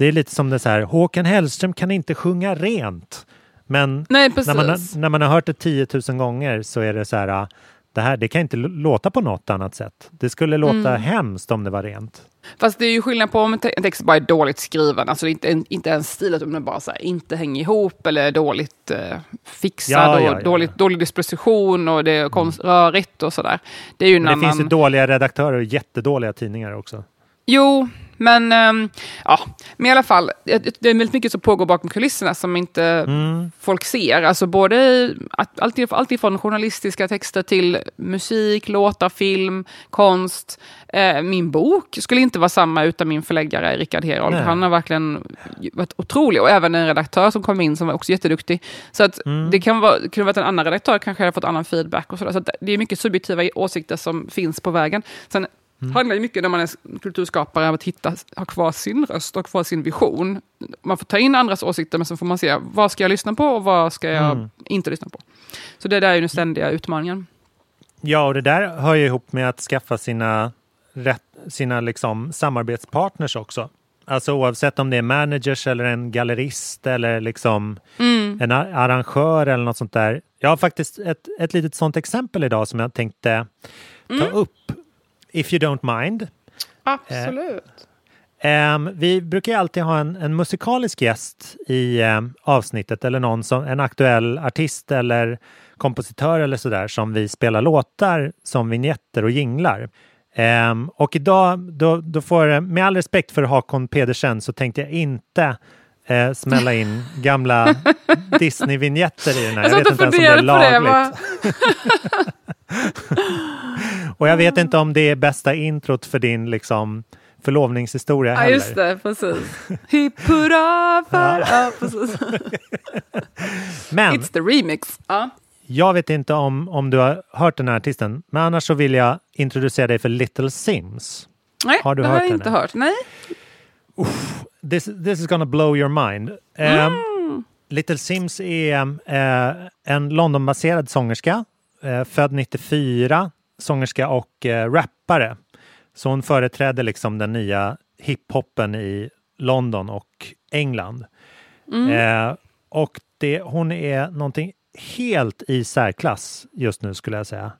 Det är lite som det så här, Håkan Hellström kan inte sjunga rent. Men Nej, när, man, när man har hört det 10 000 gånger så är det så här, det här det kan inte låta på något annat sätt. Det skulle låta mm. hemskt om det var rent. Fast det är ju skillnad på om en text bara är dåligt skriven, alltså inte, inte en stil, att den bara så här, inte hänger ihop eller dåligt eh, fixad ja, ja, och dåligt, dålig disposition och det är konst, mm. rörigt och sådär. Det, är ju det finns ju dåliga redaktörer och jättedåliga tidningar också. Jo, men, ähm, ja, men i alla fall, det är väldigt mycket som pågår bakom kulisserna som inte mm. folk ser. Alltså både alltid, alltid från journalistiska texter till musik, låtar, film, konst. Eh, min bok skulle inte vara samma utan min förläggare Rickard Herold. Han har verkligen varit otrolig. Och även en redaktör som kom in som var också jätteduktig. Så att mm. det kan vara, kunde varit en annan redaktör, kanske hade fått annan feedback. och Så, så det är mycket subjektiva åsikter som finns på vägen. Sen Mm. handlar ju mycket när man är kulturskapare om att hitta, ha kvar sin röst och kvar sin vision. Man får ta in andras åsikter men så får man se vad ska jag lyssna på och vad ska jag mm. inte lyssna på. Så det där är ju den ständiga utmaningen. Ja, och det där hör ju ihop med att skaffa sina, rätt, sina liksom samarbetspartners också. Alltså oavsett om det är managers eller en gallerist eller liksom mm. en arrangör eller något sånt där. Jag har faktiskt ett, ett litet sånt exempel idag som jag tänkte ta mm. upp If you don't mind. Absolut. Um, vi brukar alltid ha en, en musikalisk gäst i um, avsnittet eller någon som en aktuell artist eller kompositör eller sådär som vi spelar låtar som vignetter och jinglar. Um, och idag, då, då får, med all respekt för Hakon Pedersen så tänkte jag inte eh, smälla in gamla Disney-vinjetter i den här. Jag, jag vet inte ens om det är lagligt. och jag vet inte om det är bästa introt för din liksom förlovningshistoria heller. Ja, just det, precis. Hipp hurra för... Ja. precis. Men, It's the remix. Ja. Jag vet inte om, om du har hört den här artisten, men annars så vill jag introducera dig för Little Sims. Nej, har du det hört har jag henne? inte hört. Nej. Uff, this, this is gonna blow your mind. Mm. Um, Little Sims är uh, en Londonbaserad sångerska, född 94, sångerska och uh, rappare. Så hon företräder liksom den nya hiphopen i London och England. Mm. och det, hon är någonting helt i särklass just nu skulle jag säga.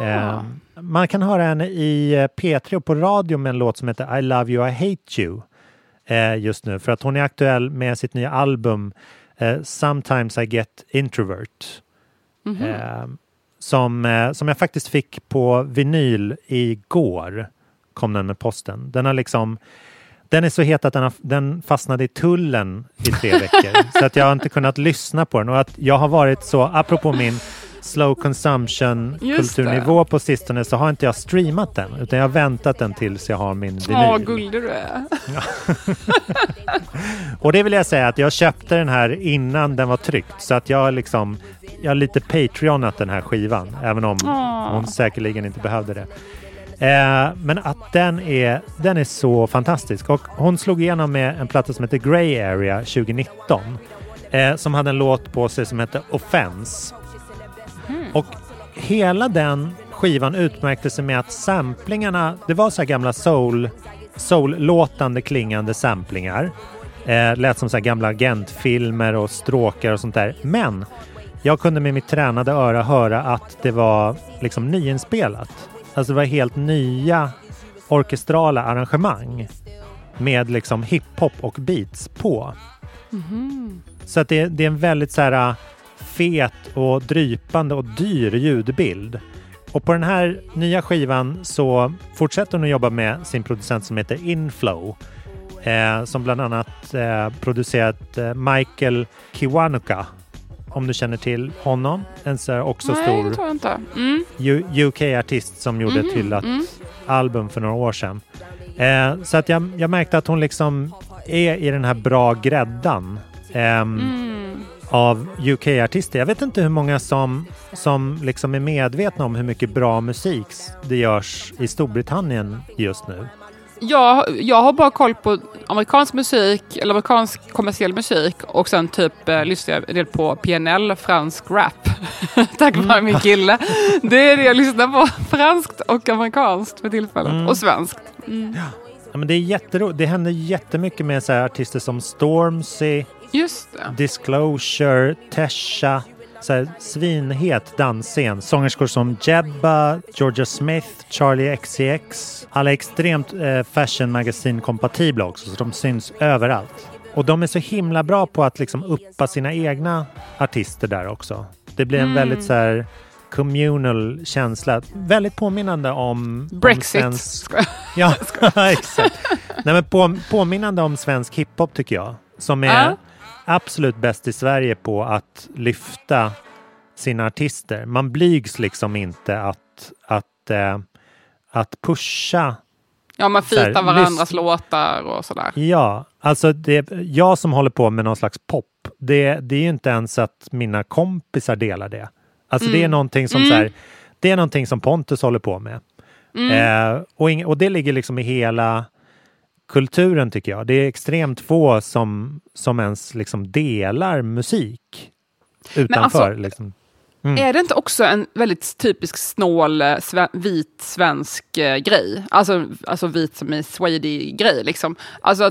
Eh, man kan höra henne i P3 och på radio med en låt som heter I love you, I hate you eh, just nu för att hon är aktuell med sitt nya album eh, Sometimes I get introvert. Mm -hmm. som, eh, som jag faktiskt fick på vinyl igår. Kom den med posten. Den har liksom Den är så het att den, har, den fastnade i tullen i tre veckor. så att jag har inte kunnat lyssna på den. Och att jag har varit så, apropå min slow consumption Just kulturnivå på sistone så har inte jag streamat den utan jag har väntat den tills jag har min vinyl. Åh, gullig du är. Och det vill jag säga att jag köpte den här innan den var tryckt så att jag liksom jag har lite Patreonat den här skivan även om Åh. hon säkerligen inte behövde det. Eh, men att den är, den är så fantastisk och hon slog igenom med en platta som heter Grey Area 2019 eh, som hade en låt på sig som hette Offense. Och hela den skivan utmärkte sig med att samplingarna, det var så här gamla soul, soul-låtande klingande samplingar. Eh, lät som så här gamla agentfilmer och stråkar och sånt där. Men jag kunde med mitt tränade öra höra att det var liksom nyinspelat. Alltså det var helt nya orkestrala arrangemang med liksom hiphop och beats på. Så att det, det är en väldigt så här fet och drypande och dyr ljudbild. Och på den här nya skivan så fortsätter hon att jobba med sin producent som heter Inflow. Eh, som bland annat eh, producerat eh, Michael Kiwanuka. Om du känner till honom. En så också Nej, stor. Mm. UK-artist som gjorde ett Mhm, hyllat mm. album för några år sedan. Eh, så att jag, jag märkte att hon liksom är i den här bra gräddan ehm, Mm. Av UK-artister. Jag vet inte hur många som, som liksom är medvetna om hur mycket bra musik det görs i Storbritannien just nu. Jag, jag har bara koll på amerikansk musik, eller amerikansk kommersiell musik och sen typ eh, lyssnar jag en del på PNL, fransk rap. Tack vare min kille. Det är det jag lyssnar på. Franskt och amerikanskt för tillfället. Mm. Och svenskt. Mm. Ja, men det är jätteroligt. Det händer jättemycket med så artister som Stormzy, Just det. Disclosure, Tesha, så här svinhet dansscen. Sångerskor som Jebba, Georgia Smith, Charlie XCX. Alla är extremt eh, fashion magazine kompatibla också, så de syns överallt. Och de är så himla bra på att liksom uppa sina egna artister där också. Det blir en Mm. väldigt så här communal känsla. Väldigt påminnande om... Brexit. Om svensk... Ja, exakt. Nej, men på, påminnande om svensk hiphop tycker jag. Som är Ja. Absolut bäst i Sverige på att lyfta sina artister. Man blygs liksom inte att, att, eh, att pusha. Ja, man fitar varandras lys- låtar och sådär. Ja, alltså det, jag som håller på med någon slags pop, det, det är ju inte ens att mina kompisar delar det. Alltså det är Mm. någonting som Mm. så här, det är någonting som Pontus håller på med. Mm. Eh, och, ing, och det ligger liksom i hela kulturen tycker jag. Det är extremt få som, som ens liksom delar musik utanför. alltså, liksom. Mm. Är det inte också en väldigt typisk snål eh, sve, vit svensk eh, grej? Alltså, alltså vit som i swady-grej liksom. Alltså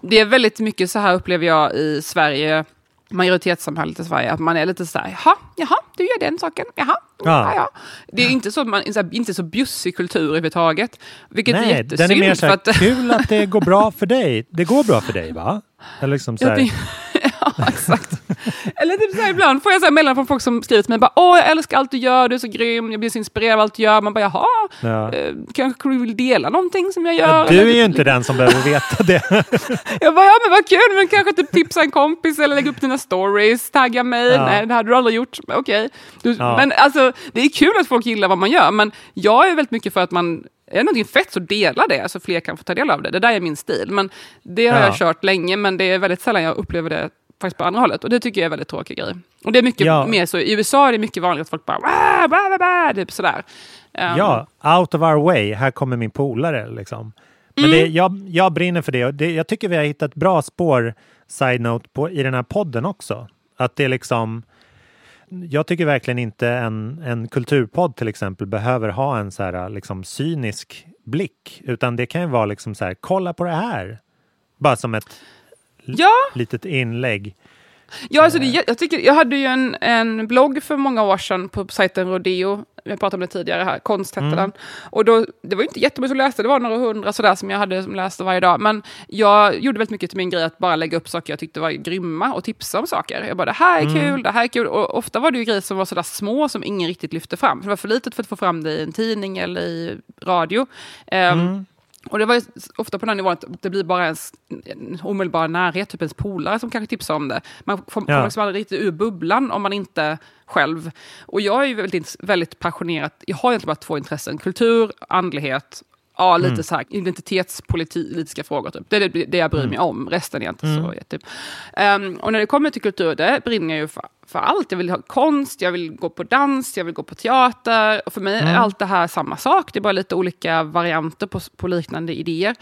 det är väldigt mycket så här upplever jag i Sverige, majoritetssamhället i Sverige, att man är lite så här, jaha, jaha, du gör den saken, jaha, ja. ja. Det är inte så, man, inte så bjussig kultur överhuvudtaget. Vilket är Nej, jättesynd. den är mer så här, att, kul att det går bra för dig. Det går bra för dig va? Eller liksom så Ja, här, det- ja, exakt. Eller typ så här, ibland får jag så här mellan från folk som skriver till mig, bara, åh jag älskar allt du gör, du är så grym, jag blir så inspirerad av allt du gör. Man bara, jaha, ja. eh, kanske du vill dela någonting som jag gör? Du är ju typ- inte den som behöver veta det. Jag bara, ja men vad kul, men kanske typ tipsa en kompis eller lägga upp dina stories, tagga mig. Ja. Nej, det hade du aldrig gjort. Okej. Du- Ja. Men alltså, det är kul att folk gillar vad man gör, men jag är väldigt mycket för att man är det någonting fett så dela det så fler kan få ta del av det. Det där är min stil. Men det har Ja. jag kört länge, men det är väldigt sällan jag upplever det faktiskt på andra hållet. Och det tycker jag är väldigt tråkig grej. Och det är mycket Ja. mer så, i USA är det mycket vanligt att folk bara "Wah, wah, wah, wah", typ sådär. Um, Ja, out of our way. Här kommer min polare. Liksom. Men Mm. det, jag, jag brinner för det. och det. Jag tycker vi har hittat bra spår, side-note, på, i den här podden också. Att det är liksom... Jag tycker verkligen inte en, en kulturpodd till exempel behöver ha en så här liksom cynisk blick. Utan det kan ju vara liksom så här, kolla på det här. Bara som ett Ja. litet inlägg. Ja, alltså det, jä- jag, tycker, jag hade ju en, en blogg för många år sedan på sajten Rodeo. Jag pratade om det tidigare här, Konst hette Mm. den. Och då, det var ju inte jättemånga som läste, det var några hundra sådär som jag hade som läste varje dag. Men jag gjorde väldigt mycket till min grej att bara lägga upp saker jag tyckte var grymma och tipsa om saker. Jag bara, det här är Mm. kul, det här är kul. Och ofta var det ju grejer som var sådär små som ingen riktigt lyfte fram. För det var för litet för att få fram det i en tidning eller i radio. Ehm, Mm. Och det var ju ofta på den nivån att det blir bara ens en omedelbar närhet, typ ens polare som kanske tipsar om det. Man får- Ja. liksom aldrig riktigt ur bubblan om man inte själv... Och jag är ju väldigt, väldigt passionerad, jag har egentligen bara två intressen, kultur, andlighet, ja lite Mm. så här identitetspolitiska frågor. Typ. Det är det, det jag bryr mig om, resten är inte så Mm. jätte... Ehm, och när det kommer till kultur, det brinner jag ju för, för allt. Jag vill ha konst, jag vill gå på dans, jag vill gå på teater. Och för mig är Mm. allt det här samma sak. Det är bara lite olika varianter på, på liknande idéer.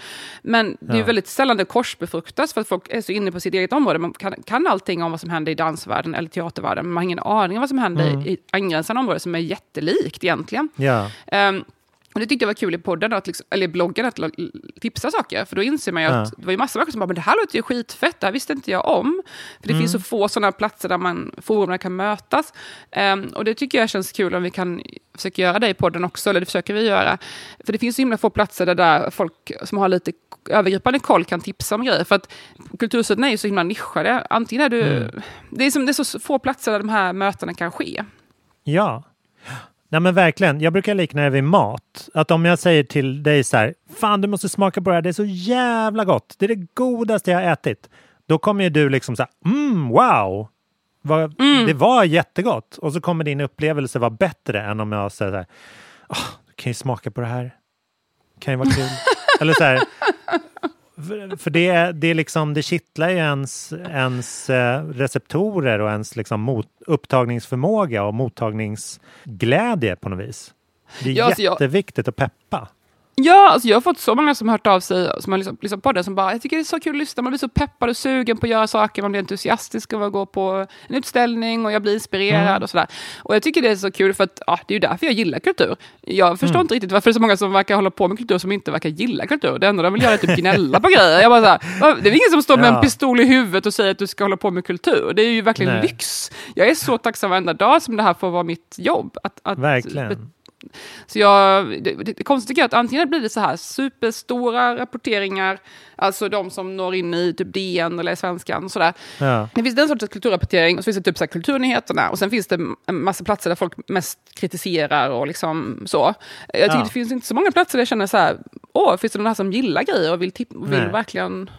Men det är Ja. väldigt sällan det korsbefruktas för att folk är så inne på sitt eget område. Man kan, kan allting om vad som händer i dansvärlden eller teatervärlden, men man har ingen aning om vad som händer Mm. i angränsande områden som är jättelikt egentligen. Ja. Ehm, och det tyckte jag var kul i podden, att liksom, eller bloggen, att tipsa saker. För då inser man ju Ja. att det var ju massa människor som bara, men det här låter ju skitfett, det här visste inte jag om. För det Mm. finns så få sådana platser där man, forum där kan mötas. Ehm, och det tycker jag känns kul om vi kan försöka göra det i podden också, eller det försöker vi göra. För det finns så himla få platser där, där folk som har lite övergripande koll kan tipsa om grejer. För att kultursidorna är ju så himla nischade. Antingen är du... Mm. Det, är som, det är så få platser där de här mötena kan ske. Ja. Nej men verkligen, jag brukar likna det vid mat. Att om jag säger till dig så här, fan du måste smaka på det här, det är så jävla gott. Det är det godaste jag har ätit. Då kommer ju du liksom så här, mm, wow. Vad, Det var jättegott. Och så kommer din upplevelse vara bättre än om jag säger så här, "Åh, du kan ju smaka på det här. kan ju vara kul. Eller så här, för, för det, det, är liksom, det kittlar ju ens, ens eh, receptorer och ens liksom mot, upptagningsförmåga och mottagningsglädje på något vis. Det är Ja, alltså jag- jätteviktigt att peppa. Ja, alltså jag har fått så många som har hört av sig som har liksom, liksom på det som bara, jag tycker det är så kul att lyssna, man blir så peppad och sugen på att göra saker, man blir entusiastisk av att gå på en utställning och jag blir inspirerad Mm. och sådär. Och jag tycker det är så kul för att ja, det är ju därför jag gillar kultur. Jag förstår Mm. inte riktigt varför det är så många som verkar hålla på med kultur som inte verkar gilla kultur. Det enda de vill göra är typ gnälla på grejer. Jag bara så här, "Va? det är ingen som står med Ja. en pistol i huvudet och säger att du ska hålla på med kultur. Det är ju verkligen Nej. lyx. Jag är så tacksam varenda dag som det här får vara mitt jobb. Att, att Verkligen. Så jag, det, det, det konstiga är att antingen blir det så här superstora rapporteringar, alltså de som når in i typ DN eller Svenskan och sådär. Ja. Det finns den sortens kulturrapportering och så finns det typ så här kulturnyheterna och sen finns det en massa platser där folk mest kritiserar och liksom så. Jag tycker Ja. det finns inte så många platser där jag känner så här, åh, finns det någon här som gillar grejer och vill, och vill Nej. verkligen...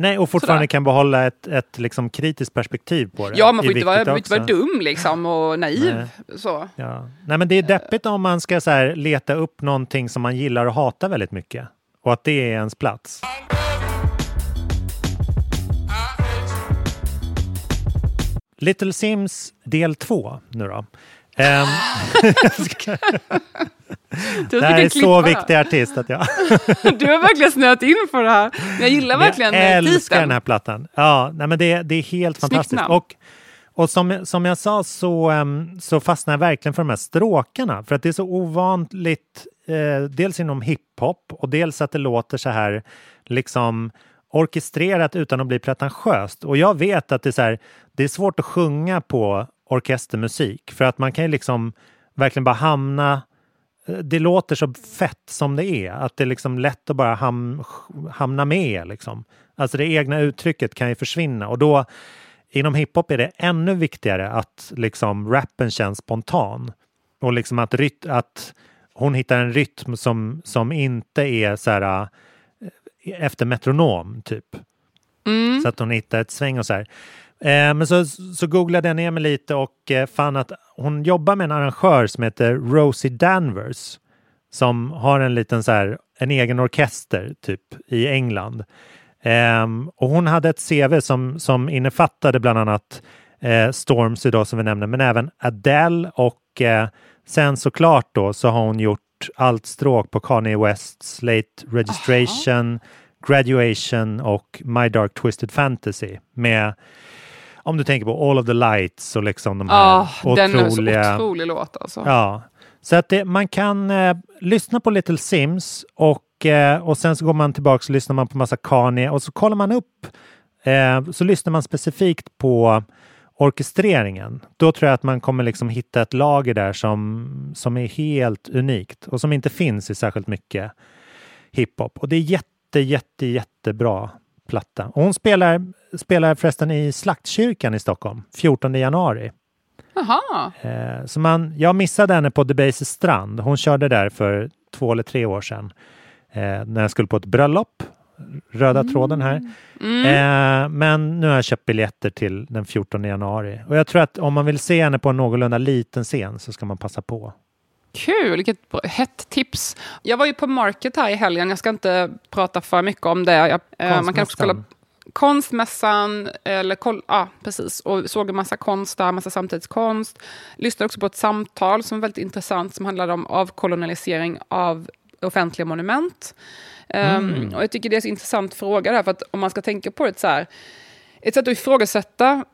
Nej, och fortfarande Sådär. kan behålla ett, ett liksom kritiskt perspektiv på det. Ja, man får inte vara, inte vara dum liksom och naiv. Nej. Så. Ja. Nej, men det är deppigt om man ska så här, leta upp någonting som man gillar och hatar väldigt mycket. Och att det är ens plats. Little Sims del 2 nu då. Ehm, det här är så viktig artist att jag... Du har verkligen snöat in på det här. Jag gillar verkligen jag älskar titeln. den här plattan. Ja, nej, men det, det är helt Snyggt fantastiskt. namn. Och, och som, som jag sa så, um, så fastnar jag verkligen för de här stråkarna. För att det är så ovanligt, eh, dels inom hiphop och dels att det låter så här liksom orkestrerat utan att bli pretentiöst. Och jag vet att det är, så här, det är svårt att sjunga på orkestermusik för att man kan ju liksom verkligen bara hamna det låter så fett som det är, att det är liksom lätt att bara ham, hamna med. Liksom. Alltså det egna uttrycket kan ju försvinna och då inom hiphop är det ännu viktigare att liksom rappen känns spontan. Och liksom att, ryt, att hon hittar en rytm som, som inte är så här, eh, efter metronom, typ. Mm. Så att hon hittar ett sväng och så här. Eh, men så, så googlade jag ner mig lite och eh, fann att hon jobbar med en arrangör som heter Rosie Danvers som har en liten så här, en egen orkester typ i England. Ehm, och hon hade ett CV som, som innefattade bland annat eh, Stormzy då som vi nämnde, men även Adele och sen såklart då så har hon gjort allt stråk på Kanye Wests Late Registration, Graduation och My Dark Twisted Fantasy med om du tänker på All of the Lights och liksom de här Ja, den är så otroliga... otrolig låt alltså. Ja, så att det, man kan eh, lyssna på Little Sims och, eh, och sen så går man tillbaka och lyssnar man på massa Kanye och så kollar man upp eh, så lyssnar man specifikt på orkestreringen. Då tror jag att man kommer liksom hitta ett lager där som, som är helt unikt och som inte finns i särskilt mycket hiphop. Och det är jätte, jätte, jättebra platta. Och hon spelar, spelar förresten i Slaktkyrkan i Stockholm 14 januari. Jaha. Eh, så man, jag missade henne på Debases strand. Hon körde där för två eller tre år sedan. eh, när jag skulle på ett bröllop. Röda tråden här. Mm. Eh, men nu har jag köpt biljetter till den 14 januari. Och jag tror att om man vill se henne på en någorlunda liten scen så ska man passa på. Kul, vilket bra- hett tips. Jag var ju på Market här i helgen, jag ska inte prata för mycket om det. Jag, eh, man kan också kolla Konstmässan, eller koll, ja, precis. Och såg en massa konst där, massa samtidskonst. Lyssnade också på ett samtal som var väldigt intressant som handlade om avkolonialisering av offentliga monument. Ehm, Mm. och jag tycker det är en så intressant fråga där, för att om man ska tänka på det så här, ett sätt att ifrågasätta,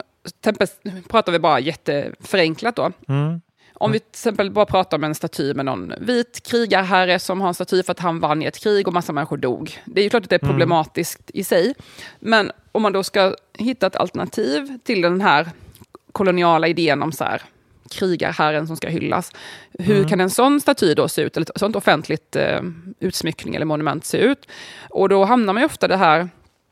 exempel pratar vi bara jätteförenklat då, Mm. Om vi till exempel bara pratar om en staty med någon vit krigarherre som har en staty för att han vann i ett krig och massa människor dog. Det är ju klart att det är Mm. problematiskt i sig. Men om man då ska hitta ett alternativ till den här koloniala idén om så här, krigarherren som ska hyllas. Hur Mm. kan en sån staty då se ut, eller ett sånt offentligt eh, utsmyckning eller monument se ut? Och då hamnar man ju ofta det här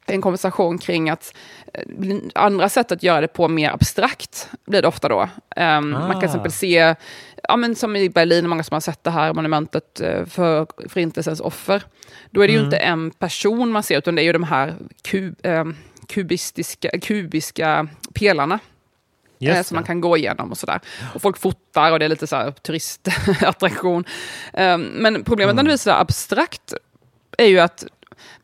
en konversation kring att eh, andra sätt att göra det på mer abstrakt blir det ofta då. Ehm, Man kan till Ah. exempel se, ja, men som i Berlin, många som har sett det här monumentet eh, för Förintelsens offer. Då är det ju Mm. inte en person man ser, utan det är ju de här kub, ehm, kubistiska, kubiska pelarna. Just eh, som man kan gå igenom och sådär. Och folk fotar och det är lite så här turistattraktion. Ehm, men problemet Mm. när det blir så abstrakt är ju att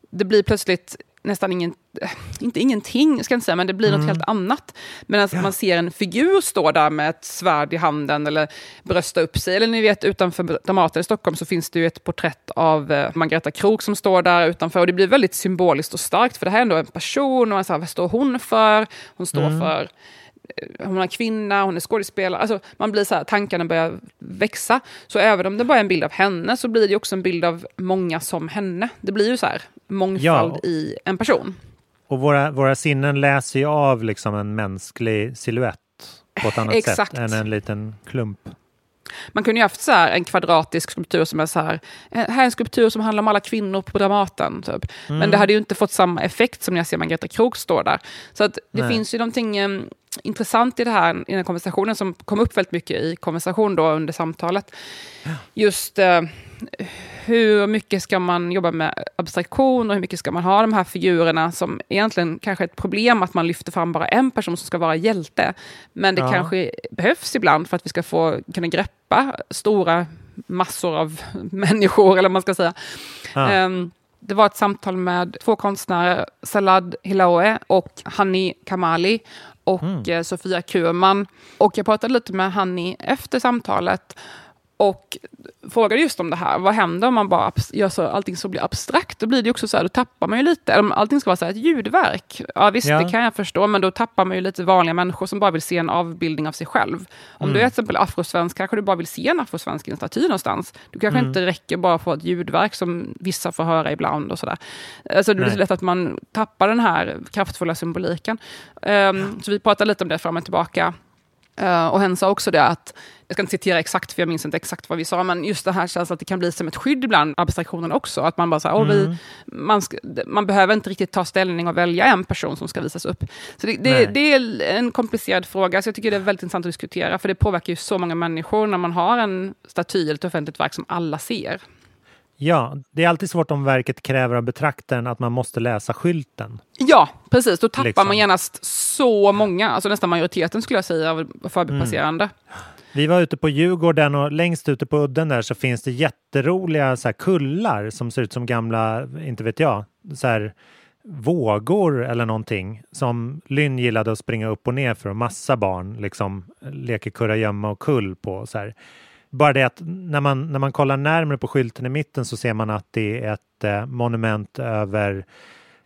det blir plötsligt nästan ingen, inte ingenting, ska jag inte säga, men det blir Mm. något helt annat. Medan man ser en figur stå där med ett svärd i handen eller brösta upp sig. Eller ni vet, utanför Dramaten i Stockholm så finns det ju ett porträtt av eh, Margareta Krook som står där utanför. Och det blir väldigt symboliskt och starkt, för det här är ändå en person. Och man säger, vad står hon för? Hon står Mm. för hon är kvinna, hon är skådespelare. Alltså, man blir så här, tankarna börjar växa. Så även om det bara är en bild av henne så blir det också en bild av många som henne. Det blir ju så här mångfald Ja. i en person. Och våra, våra sinnen läser ju av liksom en mänsklig siluett på ett annat Exakt. sätt än en liten klump. Man kunde ju haft så här en kvadratisk skulptur som är så här, eh, här är en skulptur som handlar om alla kvinnor på Dramaten. Typ. Men Mm. det hade ju inte fått samma effekt som när jag ser Margareta Krook stå där. Så att det Nej. finns ju någonting eh, intressant i det här, i den här konversationen som kom upp väldigt mycket i konversation då under samtalet. Just eh, hur mycket ska man jobba med abstraktion och hur mycket ska man ha de här figurerna som egentligen kanske är ett problem att man lyfter fram bara en person som ska vara hjälte. Men det Ja. kanske behövs ibland för att vi ska få kunna greppa stora massor av människor, eller vad man ska säga. Ja. Ehm, det var ett samtal med två konstnärer, Salad Hilaoe och Hani Kamali och Mm. eh, Sofia Kurman. Och jag pratade lite med Hani efter samtalet och frågade just om det här. Vad händer om man bara gör så allting så blir abstrakt? Då blir det också så här, då tappar man ju lite. Om allting ska vara så här ett ljudverk. Ja visst, Ja. det kan jag förstå, men då tappar man ju lite vanliga människor som bara vill se en avbildning av sig själv. Om Mm. du är till exempel afrosvensk, kanske du bara vill se en afrosvensk i en staty någonstans. Du kanske Mm. inte räcker bara för ett ljudverk som vissa får höra ibland och sådär. Alltså det blir så lätt att man tappar den här kraftfulla symboliken. Ehm, Så vi pratade lite om det fram och tillbaka. Eh, och hen sa också det att, jag ska inte citera exakt för jag minns inte exakt vad vi sa, men just det här känns att det kan bli som ett skydd ibland, abstraktionen också. Att man bara säger, Mm. vi, man, man behöver inte riktigt ta ställning och välja en person som ska visas upp. Så det, det, det är en komplicerad fråga, så jag tycker det är väldigt intressant att diskutera, för det påverkar ju så många människor när man har en staty eller ett offentligt verk som alla ser. Ja, det är alltid svårt om verket kräver av betraktaren att man måste läsa skylten. Ja, precis. Då tappar Liksom. man genast så många, alltså nästan majoriteten skulle jag säga, av förbipasserande. Vi var ute på Djurgården och längst ute på udden där så finns det jätteroliga så kullar som ser ut som gamla, inte vet jag, så här vågor eller någonting som Lynn gillade att springa upp och ner för och massa barn liksom leker kurragömma och kull på. Så här. Bara det att när man, när man kollar närmare på skylten i mitten så ser man att det är ett eh, monument över,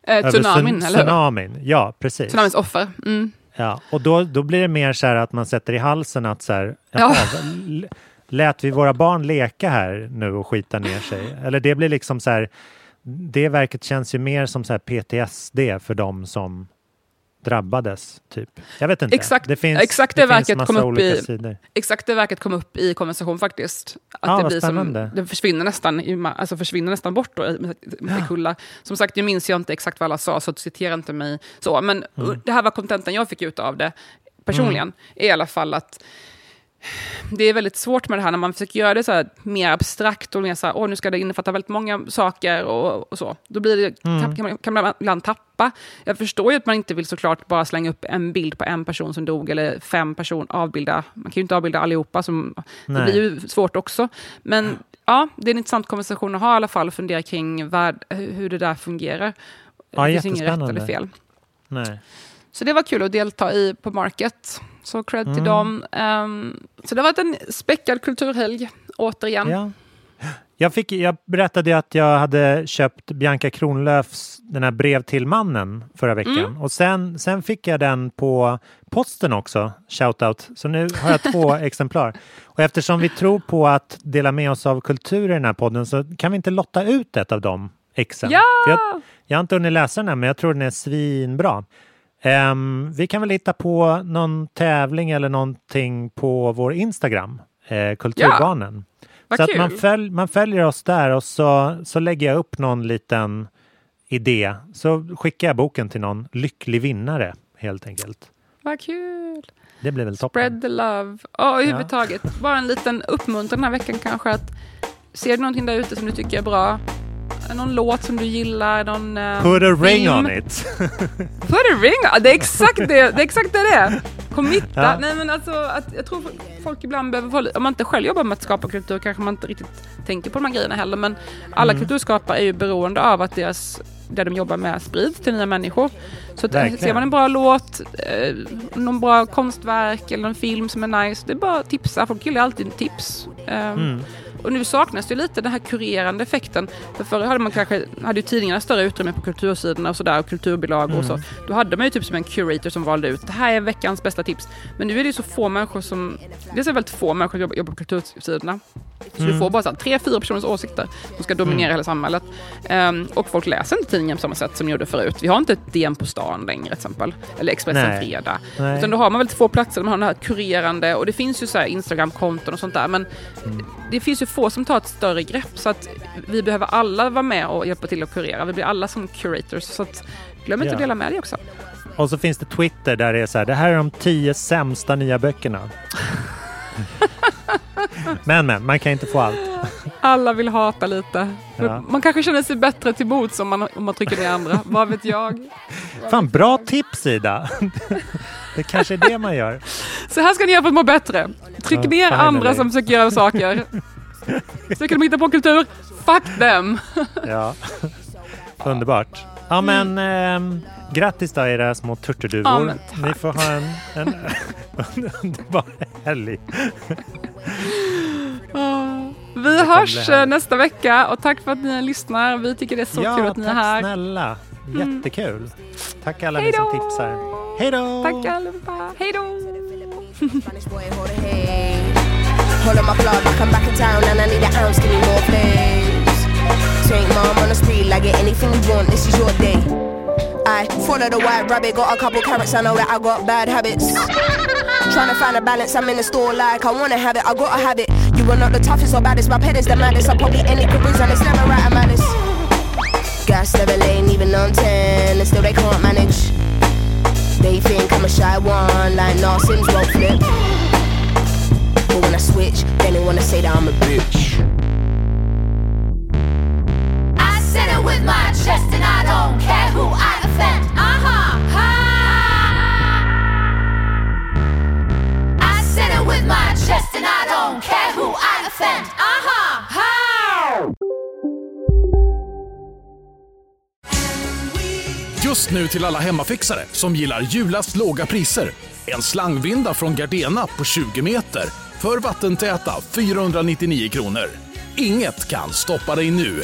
Eh, över tsunamin, hur? tsunamin. Ja, precis. Tsunamins offer. Mm. Ja, och då, då blir det mer så här att man sätter i halsen att så här, Ja. lät vi våra barn leka här nu och skita ner sig? Eller det blir liksom så här, det verket känns ju mer som så här PTSD för dem som drabbades, typ. Jag vet inte. Exakt det finns, exakt det, finns verket massa kom upp i, sidor. exakt det verket kom upp i konversation faktiskt. Att Ja, det, blir som, det försvinner nästan, alltså försvinner nästan bort då, med, med kullar. Som sagt, jag minns jag inte exakt vad alla sa, så citera inte mig så. Men Mm. det här var kontenten jag fick ut av det personligen. Mm. i alla fall att det är väldigt svårt med det här när man försöker göra det så mer abstrakt och mer så här, åh, nu ska det innefatta väldigt många saker och, och så. Då blir det, Mm. tapp, kan, man, kan man ibland tappa. Jag förstår ju att man inte vill såklart bara slänga upp en bild på en person som dog eller fem personer avbilda. Man kan ju inte avbilda allihopa, som, det blir ju svårt också. Men ja, det är en intressant konversation att ha i alla fall och fundera kring värld, hur det där fungerar. Ja, det finns inget rätt eller fel. Nej. Så det var kul att delta i på Market. Så cred till Mm. dem. Ehm, så det har varit en späckad kulturhelg, återigen. Ja. Jag, fick, jag berättade att jag hade köpt Bianca Kronlöfs den här Brev till mannen förra veckan. Mm. Och sen, sen fick jag den på posten också, shoutout. Så nu har jag två exemplar. Och eftersom vi tror på att dela med oss av kultur i den här podden så kan vi inte lotta ut ett av de exen. Ja! Jag, jag har inte hunnit läsa den än, men jag tror den är svinbra. Ehm, vi kan väl hitta på någon tävling eller någonting på vår Instagram, eh, Kulturbarnen. Vad så att man, följ, man följer oss där och så, så lägger jag upp någon liten idé. Så skickar jag boken till någon lycklig vinnare helt enkelt. Vad kul! Det blir väl toppen. Spread the love. Och överhuvudtaget, bara en liten uppmuntran den här veckan kanske att ser du någonting där ute som du tycker är bra? Någon låt som du gillar? Någon eh, Put a ring film? on it! Put a ring Det är exakt det det är. Exakt det, det är. Committa. Ja. Nej men alltså, att jag tror folk ibland behöver få, om man inte själv jobbar med att skapa kultur kanske man inte riktigt tänker på de här grejerna heller. Men alla Mm. kulturskapare är ju beroende av att deras, det de jobbar med sprids till nya människor. Så att, Verkligen. ser man en bra låt, eh, någon bra konstverk eller en film som är nice, det är bara att tipsa. Folk gillar alltid tips. Ehm, Mm. Och nu saknas det lite den här kurerande effekten. För förr hade man kanske, hade ju tidningarna större utrymme på kultursidorna och sådär och kulturbilag och så. Mm. Då hade man ju typ som en curator som valde ut det här är veckans bästa tips. Men nu är det ju så få människor som, det är så väldigt få människor som jobbar, jobbar på kultursidorna. Så du Mm. får bara så här, tre, fyra personers åsikter som ska dominera hela samhället. Ehm, och folk läser inte tidningen på samma sätt som de gjorde förut. Vi har inte ett DN på stan längre till exempel. Eller Expressen Nej. Fredag. Nej. Utan då har man väldigt få platser där man har den här kurerande och det finns ju så här Instagram-konton och sånt där. Men Mm. Det finns ju få som tar ett större grepp så att vi behöver alla vara med och hjälpa till att kurera. Vi blir alla som curators. Så att glöm inte Ja. att dela med dig också. Och så finns det Twitter där det är så här, det här är de tio sämsta nya böckerna. men men, man kan inte få allt. Alla vill hata lite. Ja. Man kanske känner sig bättre till mots om man, om man trycker ner andra. Vad vet jag? Fan, bra tips Ida! det kanske är det man gör. Så här ska ni göra för att må bättre. Tryck Ja, ner andra som försöker göra saker. Försöker de hitta på kultur? Fuck them! Ja. Underbart. Ja men ehm, grattis då era små turturduvor. Ja, Ni får ha en, en underbar helg. Vi hörs bli härligt. eh, nästa vecka och tack för att ni lyssnar. Vi tycker det är så ja, kul att ni är tack här. snälla. Mm. Jättekul. Tack alla Hej ni som tipsar. Hej då! Tack allihopa. Hej då! Hold on my plug like I'm back in town and I need an ounce, give me more please. Take mom on the street, like get anything you want, this is your day. I follow the white rabbit, got a couple carrots, I know that I got bad habits. Trying to find a balance, I'm in the store like I wanna have it, I gotta have it. You are not the toughest or baddest, my pet is the maddest. I probably any careers and it's never right, I'm honest. Gas never lane, even on 10, and still they can't manage. They think I'm a shy one, like nah, Sims won't flip. But when I switch, then they wanna say that I'm a bitch. I said it with my chest and I don't care who I offend. Uh-huh. I with my chest and I don't care who I offend. Uh-huh. Just nu till alla hemmafixare som gillar julast låga priser. En slangvinda från Gardena på 20 meter för vattentäta 499 kronor. Inget kan stoppa dig nu.